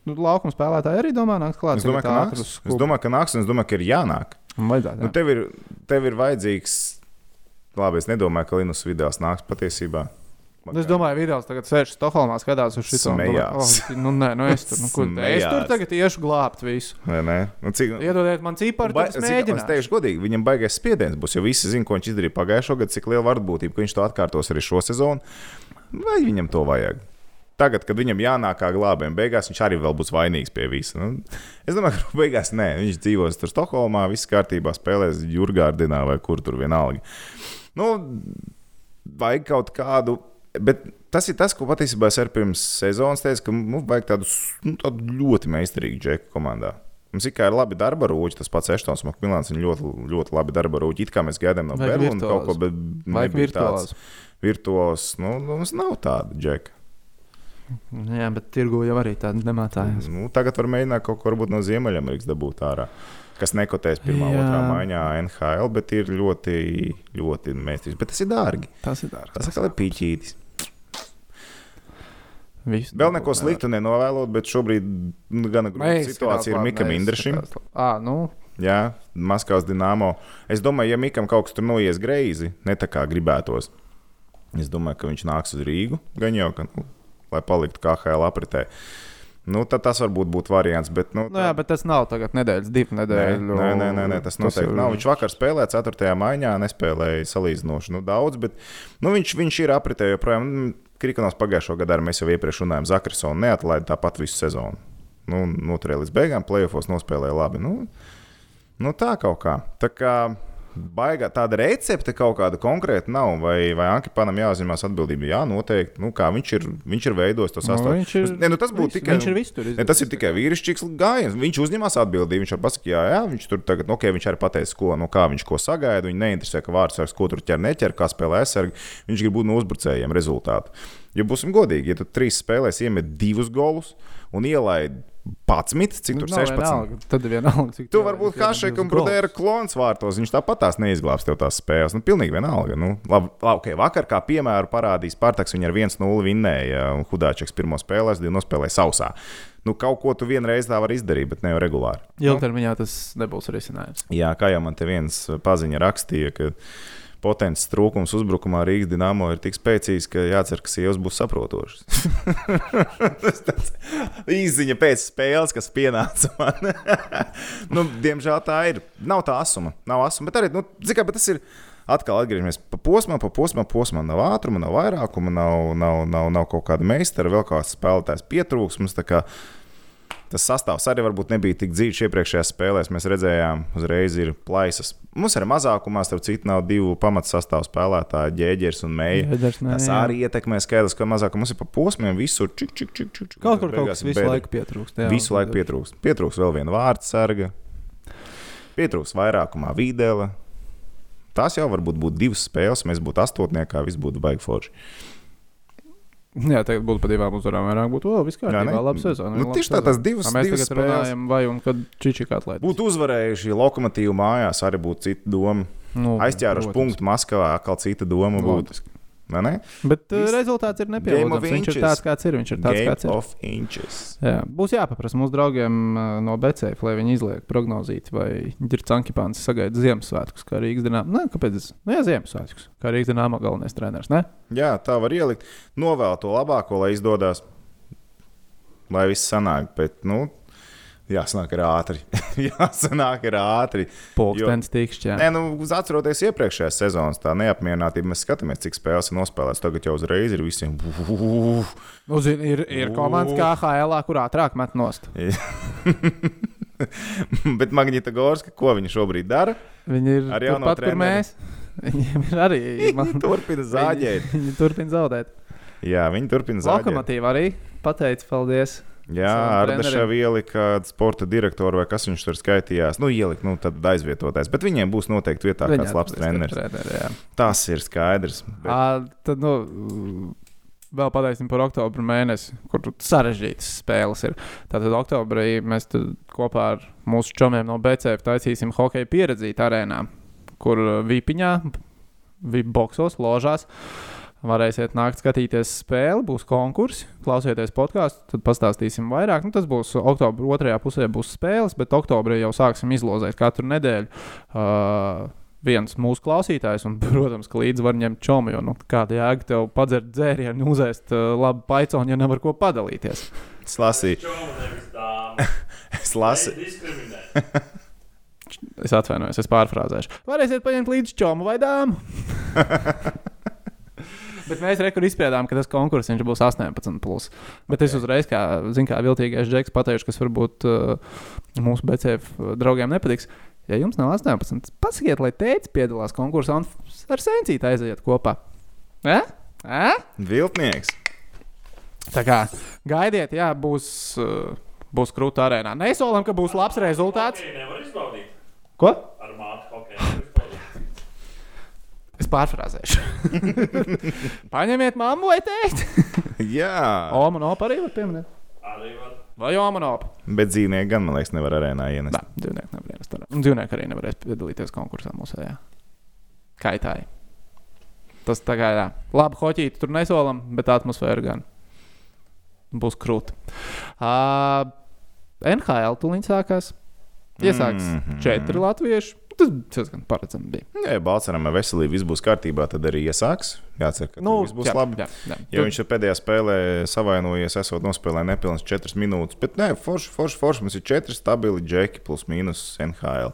Nu, laukuma spēlētāji arī domā, nāks klāt. Es domāju, ka nāks. Es domāju, ka nāks, un es domāju, ka ir jānāk. Vajadzētu, Nu, jā. tev, ir, tev ir vajadzīgs. Labi, es nedomāju, ka Linus Vidāls nāks patiesībā. Man Es domāju, Vidāls tagad sēž Stokholmā, skatās uz šo Smejās. Oh, nu, nē, nu es tur, nu, kur, es tur tagad iešu glābt visu. Vai ne? Nu, cik, Iedodiet man ciparu, Ba- cik- Es teikšu, godīgi, viņam baigais spiediens būs. Jo visi zina, ko viņš izdarīja pagājušā gada, cik liela varbūtība, ka viņš to atkārtos arī šo sezonu. Vai viņam to vajag? Tagad, kad viņam jānāk kā glābējiem, beigās viņš arī būs vainīgs pie visa. Nu, es domāju, ka beigās nē, viņš dzīvos tur Stokholmā, viss kārtībā, spēlēs Jurgārdinā vai kur tur vienalga. Nu, vajag kaut kādu. Bet tas ir tas, ko patiesībā es arī pirms sezonas teicu, ka mums vajag tādu, nu, tādu ļoti meistarīgu džeku komandā. Mums ir kā ir labi darba rūķi, tas pats Eštons Makmilāns ir ļoti, ļoti labi darba rūķi. It kā mēs gaidām no Berlīnas kaut ko, bet nebija tāds. Virtuos. Nu, nu, mums nav tāda džeka. Jā, bet tirgu jau arī tāda nemācājās. Nu, tagad var mēģināt kaut ko no Ziemeļamerikas dabūt ārā. Kas nekotēs pirmā, Jā. otrā maiņā NHL, bet ir ļoti, ļoti mēstīgs. Bet tas ir dārgi. Tas ir dārgs. Tas atkal ir pīķītis. Visu Vēl neko sliktu nenovēlot, bet šobrīd nu, gan grūta situācija ir Mikam labi. Ā, nu, Jā, Maskavas dīnāmo. Es domāju, ja Mikam kaut kas tur noies greizi, ne tā kā gribētos, es domāju, ka viņš nāks uz Rīgu. Gan jau, ka, nu, lai paliktu KHL apritē. Nu, tad tas varbūt būtu variants. Bet, nu, nu, jā, bet tas nav tagad nedēļas, divu nedēļu. nē, nē, nē, nē, tas noteikti ir- nav. Viņš vakar spēlēja 4. maiņā, nespēlēja salīdzinoši nu, daudz, bet nu, viņš, viņš ir apritē joprojām. Nu, Krikonos pagājušo gadu arī mēs jau iepriekš runājām, Zakarsona neatlaida tāpat visu sezonu. Nu, noturēja līdz beigām, plēsofos nospēlēja labi. Nu, nu, tā kaut kā. Tā kā baigā tāda recepte kaut kāda konkrēta nav. Vai, vai Ankipanam jāuzņemās atbildība? Jā, noteikti. Nu, kā viņš ir, viņš ir veidojis to Nu, sastāvu. ir, Ne, nu, tas būtu tikai. Viņš ir visur. Ne, tas ir tikai vīrišķīgs gājiens. Viņš uzņemas atbildību. Viņš var pateikt, jā, jā, viņš tur tagad, nu, okay, viņš arī pateiks, ko, no kā viņš ko sagaida. Viņu neinteresē, ka vārdsargs, ko tur ķer, neķer, kā spēlē aizsargi. Viņš grib būt no uzbrucējiem rezultātu. Jo būsim godīgi, ja tu trīs spēlēs iemet divus golus un ielaid 11, cik Nu, tur nav 16. vienalga, Tad vienalga, cik Tu tev vari būt ir Hašek un. Brudēra klons vārtos. Viņš tāpat tās neizglābs tev tās spēles. Nu, pilnīgi vienalga. Nu, labi, labi, okay, vakar, kā piemēru, parādīja Spartaks. Viņa ar 1-0 vinnēja. Un Hudāčeks pirmo spēlē, divu nospēlēja sausā. Nu, kaut ko tu vienreiz tā vari izdarīt, bet ne jau regulāri. Ilgtermiņā tas nebūs risinājums. Jā, kā jau man te viens paziņa rakstīja, ka potenciāls trūkums uzbrukumā Rīgas dīnāmo ir tik spēcīgs, ka jācer, ka sievas būs saprotošas. Tas tāds Izziņa pēc spēles, kas pienāca man. nu, diemžēl tā ir. Nav tā asuma. Nav asuma. Bet arī, nu, zikā, bet tas ir. Atkal atgriežamies pa posmam, pa posmam, posmam. Nav ātruma, nav vairākuma, nav, nav, nav, nav kaut kāda meistara, vēl kāds spēlētājs pietrūksmes. tā kā Tas sastāvs arī varbūt nebija tik dzīves iepriekšējās spēlēs. Mēs redzējām, uzreiz ir plaisas. Mums ir mazākumā, starp citu, nav divu pamatsastāvu spēlētāju, ģēģers un nē, Tas arī ietekmē skaidrs, ka mazāk mums ir pa posmiem visur. Čik, čik, čik, čik. Kaut kur kaut kas visu laiku pietrūkst. jā, Visu laiku pietrūkst. Pietrūkst vēl viena vārds sarga. Pietrūkst vairākumā vidēla. Tās jau varbūt būtu divas spēles, mēs būtu astotniekā, viss būtu baigi forši. Jā, tagad būtu pa divām uzvarām, vairāk būtu, oh, ne? kārtībā, labi sezona. Nu, tieši tā, sezona. tas divas- Ā, Mēs tagad runājam, vai un kad Čičika atlaid. Būtu uzvarējuši lokomotīvu mājās, arī būtu cita doma. nu, Aizķēruši punktu Maskavā, atkal cita doma būtu. Loģiski. Bet uh, Viss- rezultāts ir nepieņemams. Viņš ir tāds, kāds ir. Viņš ir tāds, Game kāds ir. Jā, būs jāpaprasa mūsu draugiem uh, no BCF, lai viņi izliek prognozīt, vai Girčankipāns sagaida Ziemassvētkus, kā Rīgas dīnāmā. Nē, kāpēc? es- Nu, jā, Ziemassvētkus, kā Rīgas dīnāmā galvenais treneris. Ne? Jā, tā var ielikt. Novēl to labāko, lai izdodas, lai viss sanāk. Bet, nu, Jāsanāk ir ātri. Jāsanāk ir ātri. Pūkstens tikšķi. Nē, nu, uz atceroties iepriekšējās sezonas, tā neapmierinātība. Mēs skatāmies, cik spēles ir nospēlētas. Tagad jau uzreiz ir visiem. Nu, zini, ir, ir komandas kā HL, kur ātrāk met nost. Bet Magnita Gorska, ko viņa šobrīd dara? Viņi ir Ar jauno turpat, kur treneri? mēs. Viņiem ir arī. Viņa turpina zāģēt. Viņi, viņi turpina zaudēt. Jā, viņi turpina zāģēt. Lokomotīva arī pateica paldies. Jā, Ardeša ielika sporta direktoru vai kas viņš tur skaitījās. Nu, ielika, nu, tad aizvietotais. Bet viņiem būs noteikti vietā Viņi kāds labs treneris. treneri. Tas ir skaidrs. Bet... À, tad, nu, vēl pateiksim par oktobra mēnesi, kur sarežģītas spēles ir. Tātad oktobrī mēs kopā ar mūsu čomiem no BCF taisīsim hokeja pieredzīt arēnā, kur uh, Vipiņā, Vipboksos, ložās. Varēsiet nākt skatīties spēli, būs konkursi, klausieties podkāstu, tad pastāstīsim vairāk. Nu, tas būs oktobra otrajā pusē, būs spēles, bet oktobrī jau sāksim izlozēt katru nedēļu. Uh, viens mūsu klausītājs, un, protams, ka līdzi var ņemt čomu, jo nu, kāda jēga tev padzert dzērienu, uzēst uh, labu paiconu, ja nevar ko padalīties. Es lasīju, es lasīju. Es atvainojos, es pārfrāzēšu. Varēsiet paņemt līdzi čomu vai dāmu. Bet mēs rekur izpētām, ka tas konkurss viņš būs 18. Plus. Bet es uzreiz, kā, zin, kā viltīgais džeks, pateikšu, kas varbūt uh, mūsu BCF draugiem nepatiks. Ja jums nav 18, pasakiet, lai teicis piedalās konkursā un ar sēncīti aiziet kopā. Eh? Eh? Viltnieks. Tā kā gaidiet, jā, būs, uh, būs krūta arēnā. Nesolam, ka būs labs rezultāts. Ko? Ar mātu hokeju nevar izbaudīt. Es pārfrāzēšu. Paņemiet mammu vai teikt. Jā, Oma un opa arī var pieminēt. Arī var. Vai Oma un opa? bet dzīvnieki gan, man liekas, nevar arēnā ienest. Nē, dzīvnieki nevarēs tur. Un dzīvnieki arī nevarēs piedalīties konkursā mūsu jā. Kaitāji. Tas tā kā jā. Labi, hoķīti tur nesolam, bet atmosfēra gan būs krūta. Uh, NHL tūlīt sākās. Iesāks mm. -hmm. četri latvieši. Tas diezgan paredzami bija. Ja Balčūskam ar veselību viss būs kārtībā, tad arī iesāks. Jācer, ka nu, viss būs jā, labi. Jā, jā. Jo viņš pēdējā spēlē savainojies, esot nospēlējis nepilnas 4 minūtes. Bet nē, forši, forši, forši. Mums ir 4 stabili džeki plus mīnus NHL.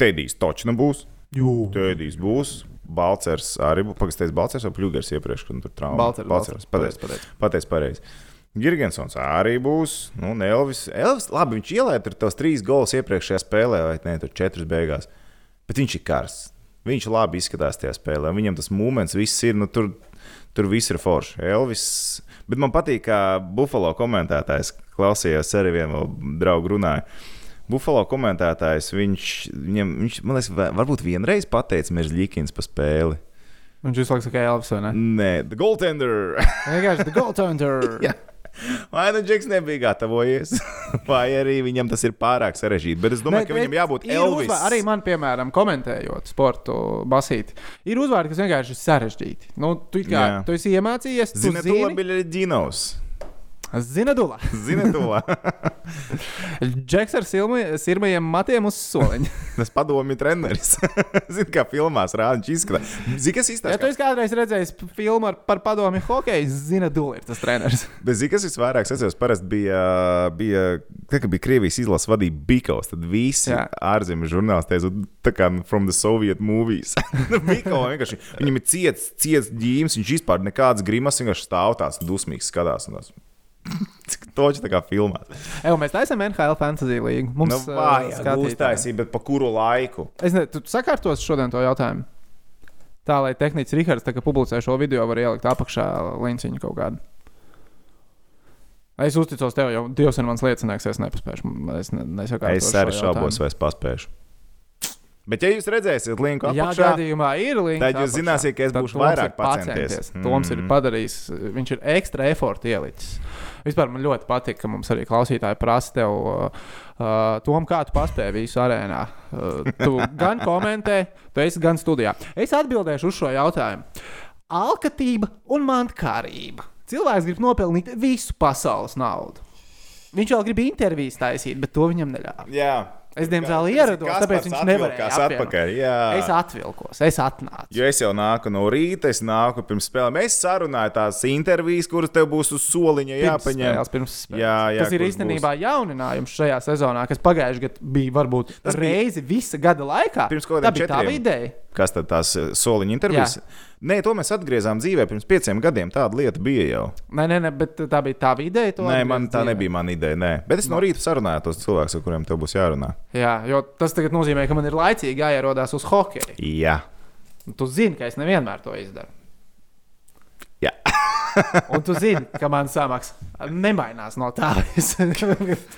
Tēdīs točna būs. Jū. Tēdīs būs. Balcers arī būs. Pagaidām, Balcers vai Pļūgers iepriekš, kad tur trauma. Balcers, Balcers. Pateicis, Pateic. pateicis pareizi. Girgensons arī būs. Nu, Elvis. Elvis, labi, viņš ielaida tur tos trīs gols iepriekšējā spēlē, vai ne, tur četras beigās. Bet viņš ir karsts. Viņš labi izskatās tajā spēlē. Viņam tas moments, viss ir, nu, tur, tur viss ir forši. Elvis. Bet man patīk, kā Buffalo komentētājs klausījās arī vienu draugu runāju. Buffalo komentētājs, viņš, viņam, viņš man liekas, va- varbūt vienreiz pateica Merzlikins par spēli. Viņš visu laiku saka, Elvis, vai ne? Nē, the goaltender! Vienkārši the goaltender. Jā. Vai nu Džeks nebija gatavojies, vai arī viņam tas ir pārāk sarežģīti. Bet es domāju, ka viņam jābūt ir Elvis. uzvā- Arī man, piemēram, komentējot sportu, basīti, ir uzvārdi, kas vienkārši ir sarežģīti. Nu, tu, kā, tu esi iemācījies, tu Zini, to zini, bija arī Dinos. zina dula. Zini, to. Džeks ar sirmajiem matiem uz soliņa. Tas padomju treneris. Zini, kā filmās rāda, viņš izskatās. Zini, kas ja tu kādreiz redzējis filmu ar, par padomi hokeju, zina dula ir tas treneris. Bet zini, kas visvairāk sasaucas? Parasti bija, bija, tā, kad bija Krievijas izlases vadīja Bikovs, tad visi ārzemju žurnālisti teica, tā kā from the Soviet movies. Bikov vienkārši, viņam ir ciets, ciets ģīms, viņš vispār nekādas grimas, vienkārši stāv tāds dusmīgs skatās. un tās- Toči tā kā filmā. Evo, mēs taisām NHL fantasy līgu. Mums Nu, vajag skatītāji. uztaisīt, bet pa kuru laiku? Es nezinu, tu sakārtos šodien to jautājumu. Tā lai tehnicis Rihards, publicē šo video, var ielikt apakšā līniju kaut kādu. Es uzticos tev, jo Dievs ir mans liecinieks. Es nepaspēšu. Es ne, Es arī šaubos, vai es paspēšu. Bet, ja jūs redzēsiet linku apakšā, gadījumā ir līnija, tad jūs zināsiet, ka es būšu vairāk pacienties. Toms ir Mm. padarījis, viņš ir ekstra efortu ielicis. Vispār man ļoti patīk, ka mums arī klausītāji prasa tev, uh, uh, Tom, kā tu paspēji visu arēnā. Uh, tu gan komentē, tu esi gan studijā. Es atbildēšu uz šo jautājumu. Alkatība un mantkārība. Cilvēks grib nopelnīt visu pasaules naudu. Viņš vēl grib intervijas taisīt, bet to viņam neļāva. Jā, Es, diemžēl, ierados, tāpēc viņš nevarēja. atpakaļ. Jā. Es atvilkos, es atnācu. Jo es jau nāku no rīta, es nāku pirms spēlēm. Es sarunāju tās intervijas, kuras tev būs uz soliņa Pirms jāpaņem. spēles, pirms spēles. Jā, jā, Tas ir īstenībā jauninājums šajā sezonā, kas pagājušajā gadā bija varbūt Tas bija- reizi visa gada laikā. Pirms kaut tā kādiem bija tā ideja. Kas tad tās eh, soliņa intervijas? Nē, to mēs atgriezām dzīvē pirms pieciem gadiem. Tāda lieta bija jau. Nē, nē, nē, bet tā bija tā ideja. to Nē, man tā dzīvē. nebija mana ideja. Nē. Bet es no rīta sarunāju tos cilvēkus, ar kuriem tev būs jārunā. Jā, jo tas tagad nozīmē, ka man ir laicīgi jāierodās uz hokeju. Jā. Tu zini, ka es nevienmēr to izdaru. Jā. Un tu zini, ka man samaksa nemainās no tā.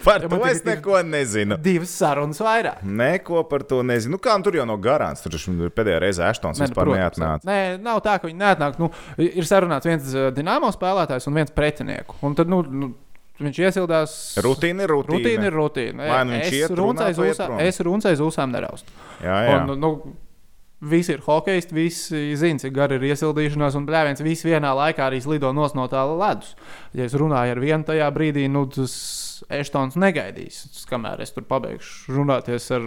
Par to es ir neko nezinu. Divas sarunas vairāk. Neko par to nezinu. Nu, kā tur jau nav garants. Tur pēdējā reize Aštons Nē, nu, vispār protams, neatnāca. Nē, nav tā, ka viņi neatnāk. Nu, ir sarunāts viens uh, dināmo spēlētājs un viens pretinieku. Un tad nu, nu, viņš iesildās. Rutīna ir rutīna. Rutīna ir rutīna. Vai nu viņš runāt, runcais runcais uzsām neraustu. Jā, jā. Un, nu, Visi ir hokejisti, visi zina, cik gara ir iesildīšanās, un blēviens visi vienā laikā arī slido no tā ledus. Ja es runāju ar vienu tajā brīdī, nu tas Eštons negaidīs, kamēr es tur pabeigšu runāties ar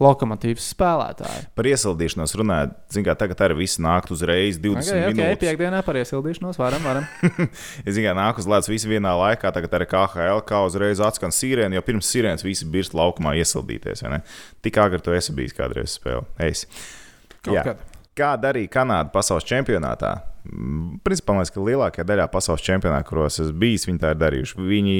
lokomotīvas spēlētāju. Par iesildīšanos runājot, zināmā mērā, tagad arī viss nāk uzreiz 20 Okay, okay, minūtes. piekdienā par iesildīšanos varam, varam. Es zinu, ka nāk uz ledus visi vienā laikā, tagad arī KHL kā uzreiz atskan sirēna, jo pirms sirēnas visi birst laukumā iesildīties. Tik agri tu esi bijis kādreiz spēlē. Es. Kā darīja Kanāda pasaules čempionātā? Mm, Principā, man liekas, ka lielākajā daļā pasaules čempionātā, kuros esmu bijis, viņi tā ir darījuši. Viņi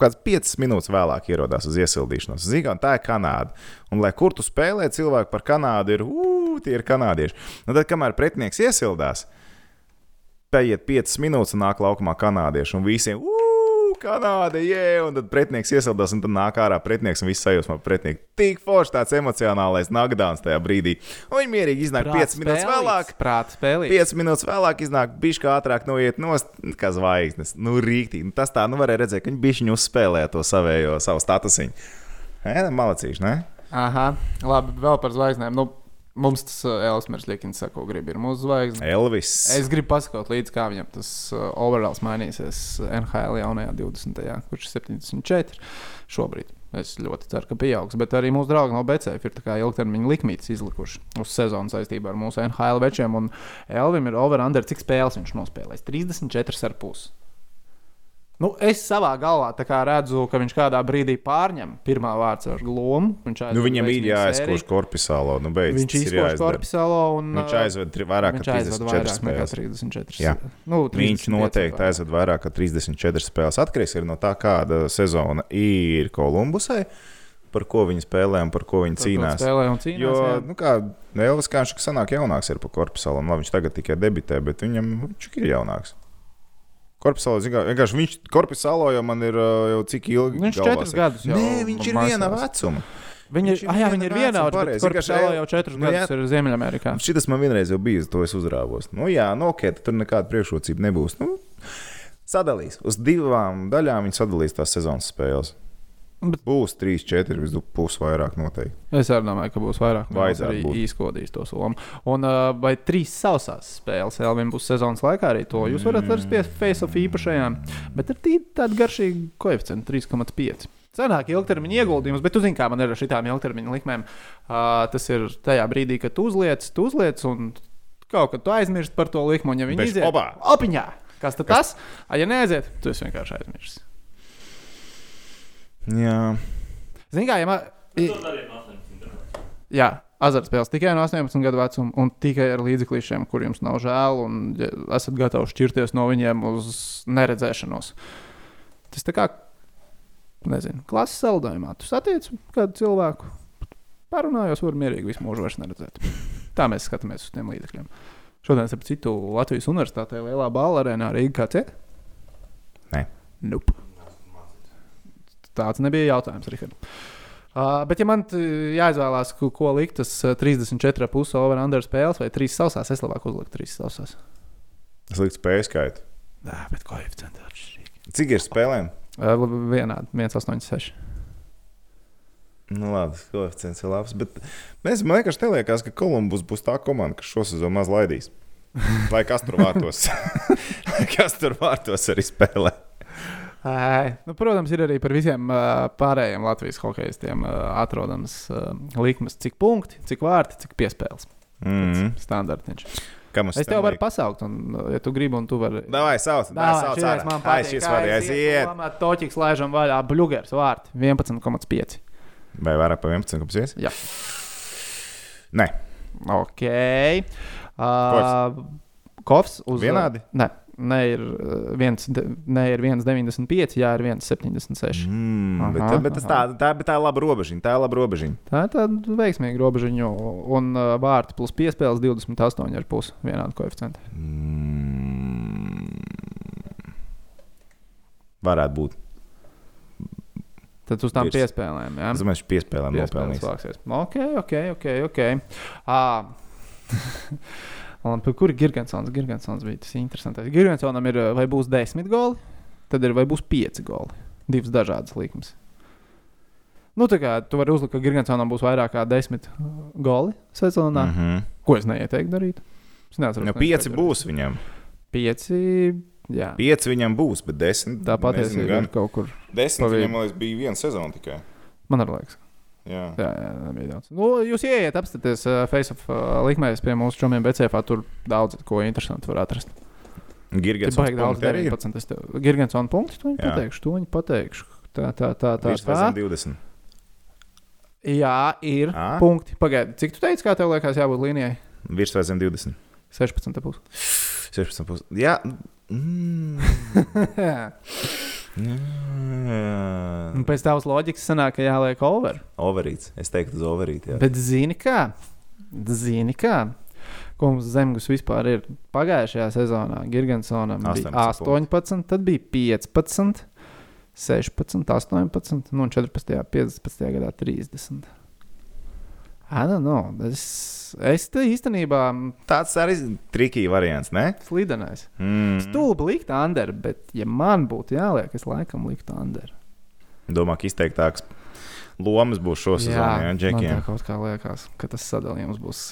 kāds 5 minūtes vēlāk ierodās uz iesildīšanos. Zinām, tā ir Kanāda. Un, lai kur tu spēlē, cilvēki par Kanādu ir, ugh, tie ir kanādieši. Nu, tad, kamēr pretinieks iesildās, paiet 5 minūtes un nāk laukumā kanādieši un visiem. "Ū, Kanāda, jē, un tad pretinieks iesildās, un tad nāk ārā pretinieks un viss sajūsmā par pretinieku. Tik forši tāds emocionālais nagdāns tajā brīdī. Un viņi mierīgi iznāk 5 minūtes vēlāk. Prāta spēlē. 5 minūtes vēlāk iznāk, kā ātrāk noiet no kā zvaigznes. Nu, rīktīgi. Nu, tas tā, nu, varēja redzēt, ka viņi bija viņu uzspēlēja to savējo, savu statusiņu. Nē, malacīši, ne? Aha, labi, vēl par zvaigznēm. Nu, mums tas uh, Elsmers Likins saka, ko grib ir mūsu zvaigzne. Elvis. Es gribu pasakot līdzi, kā viņam tas uh, overalls mainīsies NHL jaunajā 20. kurš ir 74 šobrīd. Es ļoti ceru, ka pieaugs. Bet arī mūsu draugi no BCF ir ilgtermiņa likmītes izlikuši uz sezonu saistībā ar mūsu NHL večiem. Un Elvim ir over-under, cik spēles viņš nospēlēs? 34,5. Nu, es savā galvā redzu, ka viņš kādā brīdī pārņem pirmā vārds ar lomu. Viņš Nu, viņam ir jāizkož korpusālo. Nu, beidz, Viņš izkož korpusālo un Viņš aizved vairāk Viņš kā aizved 34 vairāk nekā spēles. 34. Jā. Nu, Viņš 35 noteikti vairāk. aizved vairāk kā 34 spēles. Atkarīgs ir no tā, kāda sezona ir Kolumbusai, par ko viņi spēlē un par ko viņi Par cīnās. Spēlē un cīnās. Jo, jā. nu, kā Elvis Kāns, kas sanāk jaunāks ir par labi, viņš tagad tikai debitē, bet viņam viņš ir jaunāks. Kā, vienkārši viņš korpusalo jau man ir uh, jau cik ilgi. Viņš četrus gadus jau Nē, viņš ir viena vecuma. Viņi ir, viņš ir ah, jā, viena viņi ir pareizi. Kur Vienkārši jau četrus nu, jā. gadus ir Ziemeļamerikā. Šis man vienreiz jau bija, to es uzrāvos. Nu, jā, nu, ok, tur nekāda priekšrocība nebūs. Nu, sadalīs. Uz divām daļām viņi sadalīs tās sezonas spēles. Bet- Būs 3, 4, vismaz pusi vairāk noteikti. Es arī domāju, ka būs vairāk. Vajadzētu arī izkodīs to somu. Un uh, vai trīs sausās spēles Elvim būs sezonas laikā arī to jūs varat atrast pie face-off īpašajām. Bet ir tāda garšīga koeficienta 3,5. Senāk ilgtermiņa ieguldījums, bet tu zini, kā man ir ar šitām ilgtermiņa likmēm. Uh, tas ir tajā brīdī, kad tu uzliec, tu uzliec un kaut kad tu aizmirsti par to likmu, un ja viņi Bez iziet opiņā. Kas tad tas? A, ja neaiziet, tu esi vienkārši aizmirsis. Jā, Zini, kā, ja man, Tur arī ir 18 minūtes. Jā, azartspēles tikai no 18 gadu vecuma un tikai ar līdzeklīšiem, kur jums nav žēl, un ja esat gatavi šķirties no viņiem uz neredzēšanos. Tas tā kā, nezinu, klases saldējumā. Tu satiec kādu cilvēku, parunājos, var mierīgi visu mūžu vairs neredzēt. Tā mēs skatāmies uz tiem līdzekļiem. Šodien, starp citu, Latvijas Universitātē lielā balva arēnā Rīgā kāds ir? Nē. Nope. Tāds nebija jautājums, Rihard. Uh, bet, ja man jāizvēlās, ko, ko likt, tas uh, 34,5 over-under spēles vai 3 sausās, es labāk uzliktu 3 sausās. tas liks spēju skaitu. Jā, bet koeficienti atšķirīgi. Cik ir spēlēm? Uh, vienādi, 1,86. Nu, labi, koeficients ir labs. Bet mēs, man vienkārši liekas, ka Kolumbus būs tā komanda, kas šo sezonu maz laidīs. Lai kas tur vārtos. Kas tur vārtos arī spēlē. Ai, nu, protams, ir arī par visiem uh, pārējiem Latvijas hokeistiem uh, atrodams uh, likmes, cik punkti, cik vārti, cik piespēles. Mm. Standartiņš. Kā mums Es tev varu pasaukt, un, ja tu gribi, un tu vari. Davai, sauc, davai, sauc. ārā. man Ai, patīk. šis var aiziet. Toķis laižam vaļā, bluģers vārti 11,5. Vai vairāk par 11, kāpēc ies? Jā. Nē, Ok. Uh, Kofs uz Vienādi? Nē, nē, ir uh, viens, de- nē, ir 1,95, jā, ir 1,76. mm, bet, Aha, bet, tas tā, tā, bet tā ir laba robežiņa. Tā ir laba robežiņa. Tā ir tāda veiksmīga robežiņa, un uh, vārti plus piespēles 28,5 vienādi koeficienti. Mm. Varētu būt. Tad uz tām Virs. piespēlēm. Jā, domāju, ka piespēlēm nopelnīs. vāksies. Ok, ok, ok. okay. Ah. Un par kuru Gigantsons? Gigantsons bija tas interesantais. Gigantsonam ir vai būs desmit goli, tad ir vai būs pieci goli. Divas dažādas likmes. Nu, tā kā tu vari uzlikt, ka Gigantsonam būs vairāk kā desmit goli sezonā, mm. Mm -hmm. ko es neieteiktu darīt. Es neatceros, nu, pieci būs viņam. Pieci. Jā, Pieci viņam būs, bet desmit. tā nezinu patiesībā ir kaut kur. Desmit pa vidu. viņam, liekas, bija viena sezona tikai. Man liekas. Jā. Jā, jā, nebija daudz. Nu, jūs ieiet, apstāties uh, Facebook uh, likmēs pie mūsu čomiem BCF. Tur daudz ko interesantu var atrast. Girgensons baigi daudz punkti arī ir. 19. Es tev Girgensona punktu to viņi pateikšu. To viņi pateikšu. Tā, tā, tā, tā. Virs tā. zem 20. Jā, ir Ā? punkti. Pagaidi, cik tu teici, kā tev liekas jābūt līnijai? Virs vai zem 20. 16. pus. 16. Pus. Jā. Mm. Jā. Un pēc tavas loģikas sanāk, ka jāliek over. Overīts. Es teiktu, uz overīt. Jā. Bet zini kā? Zini kā? Ko mums zemgus vispār ir pagājušajā sezonā? Girgensonam bija 18 18, tad bija 15, 16, 18, nu un 14, 15 gadā 30. I don't know. Es, es te īstenībā Tāds arī trikīgi variants, ne? slidenais. Mm. Stulbi likt under, bet, ja man būtu jāliek, es laikam liktu under. Domā, ka izteiktāks lomas būs šo sezonu, jā, man Džekiem. tā kaut kā liekas, ka tas sadalījums būs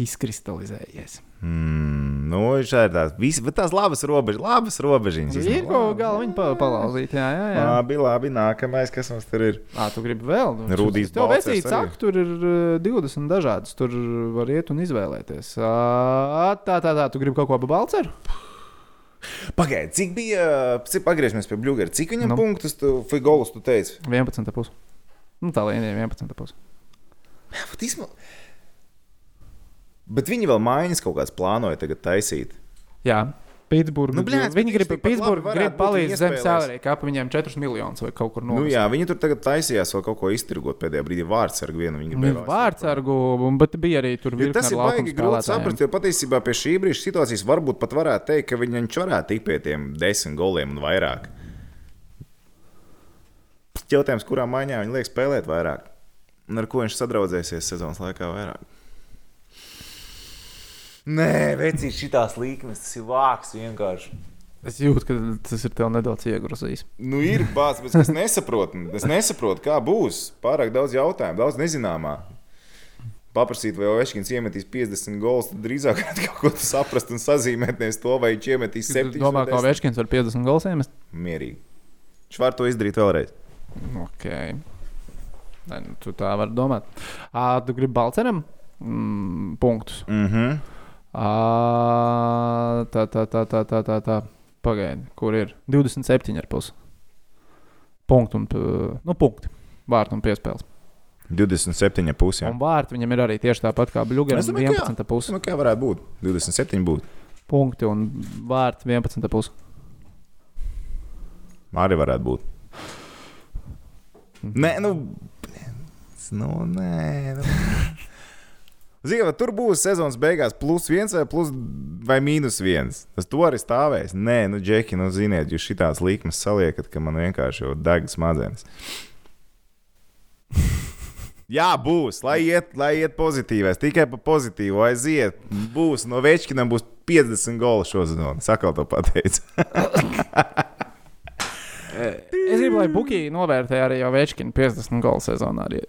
izkristalizējies. Mm, nu, šā ir tās, vis, bet tās labas robežas, labas robežiņas. Ir ko galā viņa pa- palauzīt. Jā, jā, jā. Labi, labi, nākamais, kas mums tur ir. Ā, tu gribi vēl? Nu, Rudijs Tev vecīts saka, tur ir uh, 20 dažādas. Tur var iet un izvēlēties. Ā, Tā, tā, tā. Tu gribi kaut ko par Balceru? Pagaidiet, cik bija, cik pagriežamies pie Bluegera, cik viņam Nu. punktus, tu, Figolus, tu teici? 11 pus. Nu, tā līnija ir 11 pus. Bet, īsma... bet viņi vēl mājiņas kaut kādas plānoja tagad taisīt. Jā. Pitsburgā. Nu, bet viņi grib, Pitsburgā grib palīdzēt zem iespēlēs. salārija kāpa viņiem 4 miljonus vai kaut kur no. Nu, jā, viņi tur tagad taisījās vēl kaut ko iztirgot pēdējā brīdī. Vārds ar vienu viņi Nu, gribēja. vēl Vārdsargu, bet bija arī tur virkne tas ir baigi grūti saprast, jo patiesībā pie šī brīža situācijas varbūt pat varētu teikt, ka viņš varētu tikt pie tiem desmit goliem un vairāk. Jautājums, kurā maiņā viņš liek spēlēt vairāk? Un ar ko viņš sadraudzēsies sezonas laikā vairāk? Nē, vecīs, šitās līnijas, tas ir vāks vienkārši. Es jūtu, ka tas ir tev nedaudz iegrozījis. Nu, ir bācis, bet es nesaprotu. Es nesaprotu, kā būs. Pārāk daudz jautājumu, daudz nezināmā. Paprasīt, vai Ovečkins iemetīs 50 golus, tad drīzāk kaut ko saprast un sazīmēt nevis to, vai viņš iemetīs Es 7. domāju, ka Večkins var 50 gols iemest. Mierīgi. Viņš var to izdarīt vēlreiz. Ok. Nē, nu, tu tā vari domāt. À, tu gribi Balceram mm, punktus. Mm -hmm. À, tā, tā, tā, tā, tā, tā, tā. Pagaidi, kur ir 27,5 punktu un p- nu, punkti. Vārtu un piespēles. 27 pusē. Un vārti viņam ir arī tieši tāpat kā Bluegram. Es domāju, ka jā. 11,5 Nu, kā varētu būt? 27 būtu. punkti un vārti 11,5. Arī varētu būt. Nē, nu. nu nē, nu. Zīva, tur būs sezonas beigās plus viens vai, plus, vai mīnus viens. Tas to arī stāvēs. Nē, nu, Džeki, nu, ziniet, jūs šitās līkmes saliekat, ka man vienkārši jau deg smadzenes. Jā, būs, lai iet, lai iet pozitīvais. Tikai pa pozitīvu aiziet. Būs no Večkina būs 50 goli šo sezonu. Sakal to pateicu. Es gribu, lai Bukī novērtē arī jau Večkina 50 golu sezonā. Arī,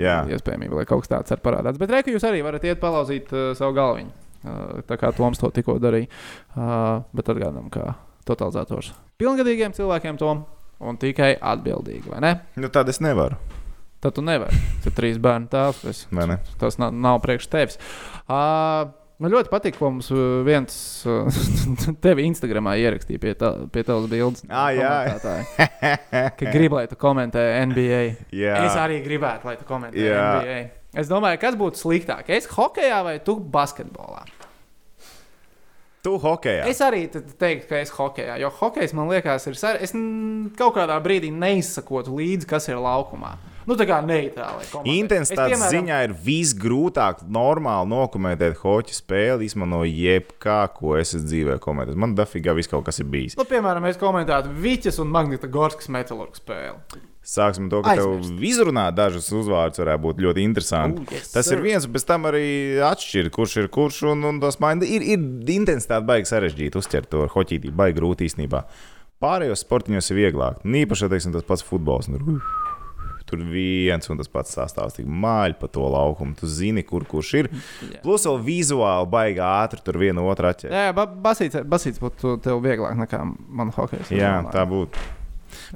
Jā. iespējamība, lai kaut kas tāds ir parādīts. Bet reku jūs arī varat iet palauzīt uh, savu galviņu. Uh, tā kā Toms to tikko darīja. Uh, bet atgādām, ka totalizators pilngadīgiem cilvēkiem to un tikai atbildīgi, vai ne? Nu, tad es nevaru. Tad tu nevari. Tu trīs bērnu tēvs. Tas nav, nav priekš tevis. Uh, man ļoti patīk, ko mums uh, viens uh, tevi Instagramā ierakstīja pie, tā, pie tavas bildes. Ā, jā. Ka gribu, lai tu komentē NBA. Jā. Es arī gribētu, lai tu komentē Jā. NBA. Es domāju, kas būtu sliktāk? Es hokeja vai tu basketbolā? Tu hokejā. Es arī te- teiktu, ka es hokeja, jo hokejs man liekas, ir sar... Es kaut kādā brīdī neizsakotu līdzi, kas ir laukumā. Nu, tā kā neitrāli. komandai. Intensitātes Es, piemēram, ziņā ir visgrūtāk normāli dokumentēt hoķu spēli, izmantojot jebkā, ko es esmu dzīvē komentējis. Man dafīgā viss kaut kas ir bijis. Nu, piemēram, mēs komentētu Viķis un Magnita Gorskas metālurgu spēli. Sāksim to, ka Aizmirst. tev izrunāt dažus uzvārdus varētu būt ļoti interesanti. Oh, yes, tas sir. ir viens, bet tam arī atšķirt, kurš ir kurš. Un, un tas man ir, ir intensitāte baigi sarežģīti uztvert to hoķītību, baigi grūti īstenībā. Pārējos sportiņos ir vieglāk. Un Īpaši, teiksim, tas pats futbols. Un, tur, tur viens un tas pats sastāvs, tik māļi pa to laukumu. Tu zini, kur kurš ir. Jā. Plus vēl vizuāli baigi ātri tur vienu otru atķert. Jā, ba basīts, basīts būtu tev vieglāk nekā man hokejs. Jā, tā būtu.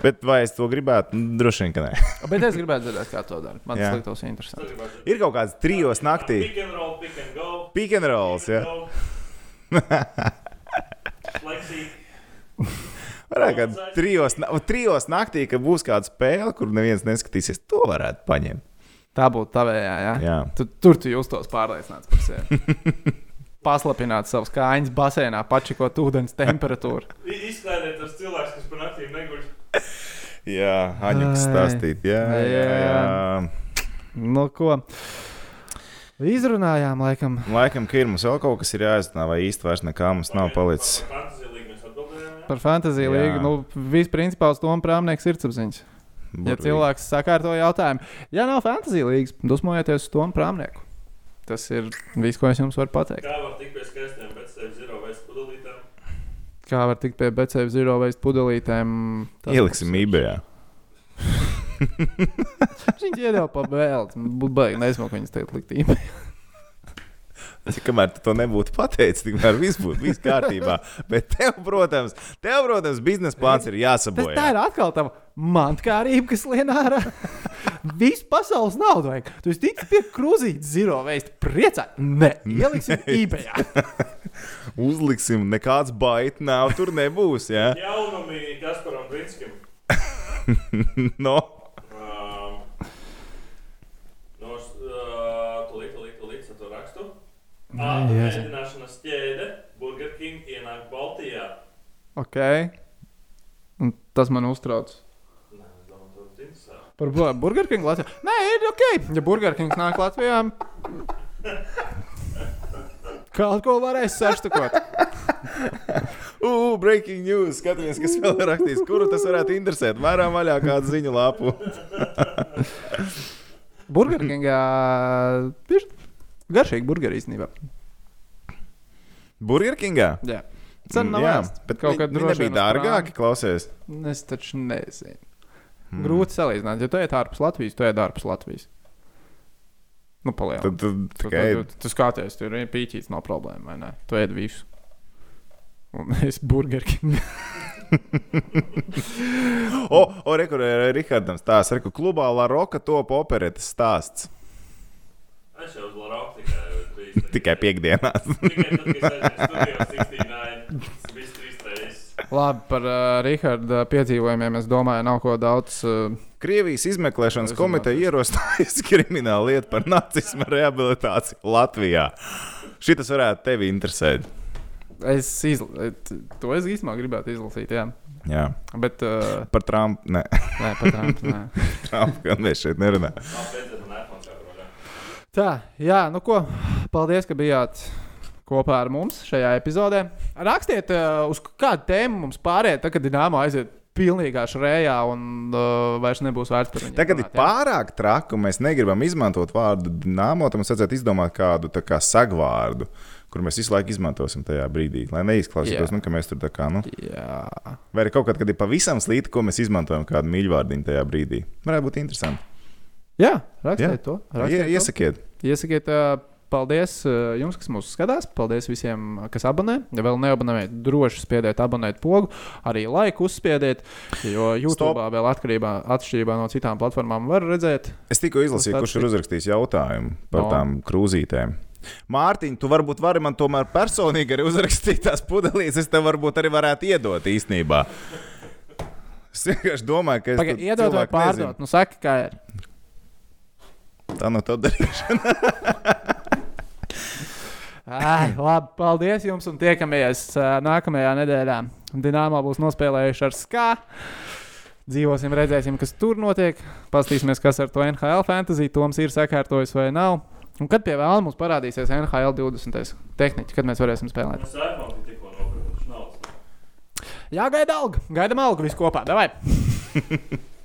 Bet vai es to gribētu? Nu, Droši vien, ka nē. Bet es gribētu dzirdēt, kā to dara. Man Jā. tas liktos interesanti. Ir kaut kāds trijos naktī. Pick and roll, pick and go. Pick and rolls, jā. Flexi. Varētu kā trijos, trijos naktī, kad būs kāda spēle, kur neviens neskatīsies, to varētu paņemt. Tā būtu tavējā, jā. Jā. Tu, tur tu justos pārliecināts par sevi. Paslapināt savus kājas basēnā, pačikot ūdens temperatūru. Izklaidēt tos cilvēkus, kas par naktīm neguļ. Jā, Aņuks stāstīt. Jā, jā, jā. Jā. Nu, ko? Izrunājām, laikam. Laikam, ka ir mums vēl kaut kas ir jāizsaka, vai īsti vairs nekā mums nav palicis. Mēs atbildējām. jā? Par fantāziju līniju. Nu, Vispār uz to prāmnieks ir apziņas. Ja Burvīgi. cilvēks sakārto jautājumu, ja nav fantāzija līnijas, dusmojieties uz to prāmnieku. Tas ir viss, ko es jums varu pateikt. Kā var tikt pie skaistiem, bet sev zero veids pudelītēm? Kā var tikt pie BCF zero veids pudelītēm? tas Ieliksim būs-ībējā. Viņš iedeva pa vēl. Būtu baigi, nezinu, ko viņas teikt likt īmē. Kamēr tu to nebūtu pateicis, tikmēr viss būtu viss kārtībā. Bet tev, protams, tev, protams biznesa plāns ir Tas tā jāsabojā. ir atkal tā mantkārība, kas lien ārā. Visu pasaules naudu vajag. Tu esi ticis pie krūzītes zero veids. Priecā! Nē, ieliksim īmējā. Uzliksim, nekāds baita nav, tur nebūs. Ja? Jaunumi Kasparam Brinskim. no. Um, no, uh, tūlīt, tūlīt, tūlīt, es to rakstu. Ēdināšanas ķēde Burger King ienāk Baltijā. Ok. Un tas man uztrauc. Par bu- Burger King Latvijā. Nē, ir ok. Ja Burger King nāk Latvijā, kaut ko varēs saštukot. Uh, breaking news. Skatāmies, kas vēl ir rakstījis. Kuru tas varētu interesēt? Vairāk vaļā kādu ziņu lapu. Burger Kingā ir garšīgi burgeri īstenībā. Burger Kingā. Jā. Cena nav Jā, ēst. bet kaut nebija vien uz dārgāki, klausies. Es taču nezinu. Hmm. Grūti salīdzināt, jo tu ej ārpus Latvijas, tu ej ārpus Latvijas. Nu, palielini. Tad, tad Tu, tikai tu, tu, tu skaties, tur ir pīķis, nav problēma, vai ne? Tu ēd visu. Un es burgeru king. O, o rekurē, Rihardam stāsta, reku klubā La Roka top operetes stāsts. Es jau uz tikai biju. Tikai piekdienās. Tikai tad, kad es studijos 69, tas bija trīs reizes. Labi, par uh, Rīgārda piedzīvojumiem es domāju, nav ko daudz. Uh, Krievijas izmeklēšanas komiteja ierosinājusi kriminālu lietu par nacisma rehabilitāciju Latvijā. Šitas varētu tevi interesēt. es izla... To es īstenībā gribētu izlasīt, jā. Jā. Bet, uh, Par Trumpu. Nē, nē, pat Trump, nē. Trumpu gan mēs šeit nerunājam. Tā, jā, nu ko, paldies, ka bijāt kopā ar mums šajā epizodē. Rakstiet, uh, uz kādu tēmu mums pārējai, tad, kad dīnāma aiziet pilnīgā šrējā un uh, vairs nebūs vērts par viņu. Tagad ir pārāk traki, mēs negribam izmantot vārdu dīnāmo. Tad mums vajadzētu izdomāt kādu kā sagvārdu, kur mēs visu laiku izmantosim tajā brīdī. Lai neizklausītos, nu, ka mēs tur tā kā. Nu, Jā, vai arī kaut kad, kad ir pavisam slīti, ko mēs izmantojam kādu mīļvārdiņu tajā brīdī. Varētu būt interesanti. jā rakstiet Jā. to. Ie, Rakstiet to. iesakiet. Iesakiet, uh, paldies uh, jums, kas mūs skatās. Paldies visiem, kas abonē. Ja vēl neabonējat, droši spiediet abonēt pogu. Arī laiku uzspiediet, jo YouTube Stop. vēl atkarībā, atšķirībā no citām platformām var redzēt. Es tikko izlasīju, kurš ir uzrakstījis jautājumu par No. tām krūzītēm. Mārtiņ, tu varbūt vari man tomēr personīgi arī uzrakstīt tās pudelītes. Es tev varbūt arī varētu iedot īstenībā. Es vienkārši domāju, ka es Pagaid, tu iedot vai pārdot. Nu, saka, kā ir. nezinu. Tā no tā darīšana. Ai, labi, paldies jums un tiekamies nākamajā nedēļā. Dienāmā būs nospēlējuši ar SKA. Dzīvosim, redzēsim, kas tur notiek. Paskatīsimies, kas ar to NHL fantasy Toms ir sakārtojis vai nav. Un kad pie vēlama mums parādīsies NHL 20. tehniķi, kad mēs varēsim spēlēt? Jā, gaida alga. Gaidām algu visu kopā.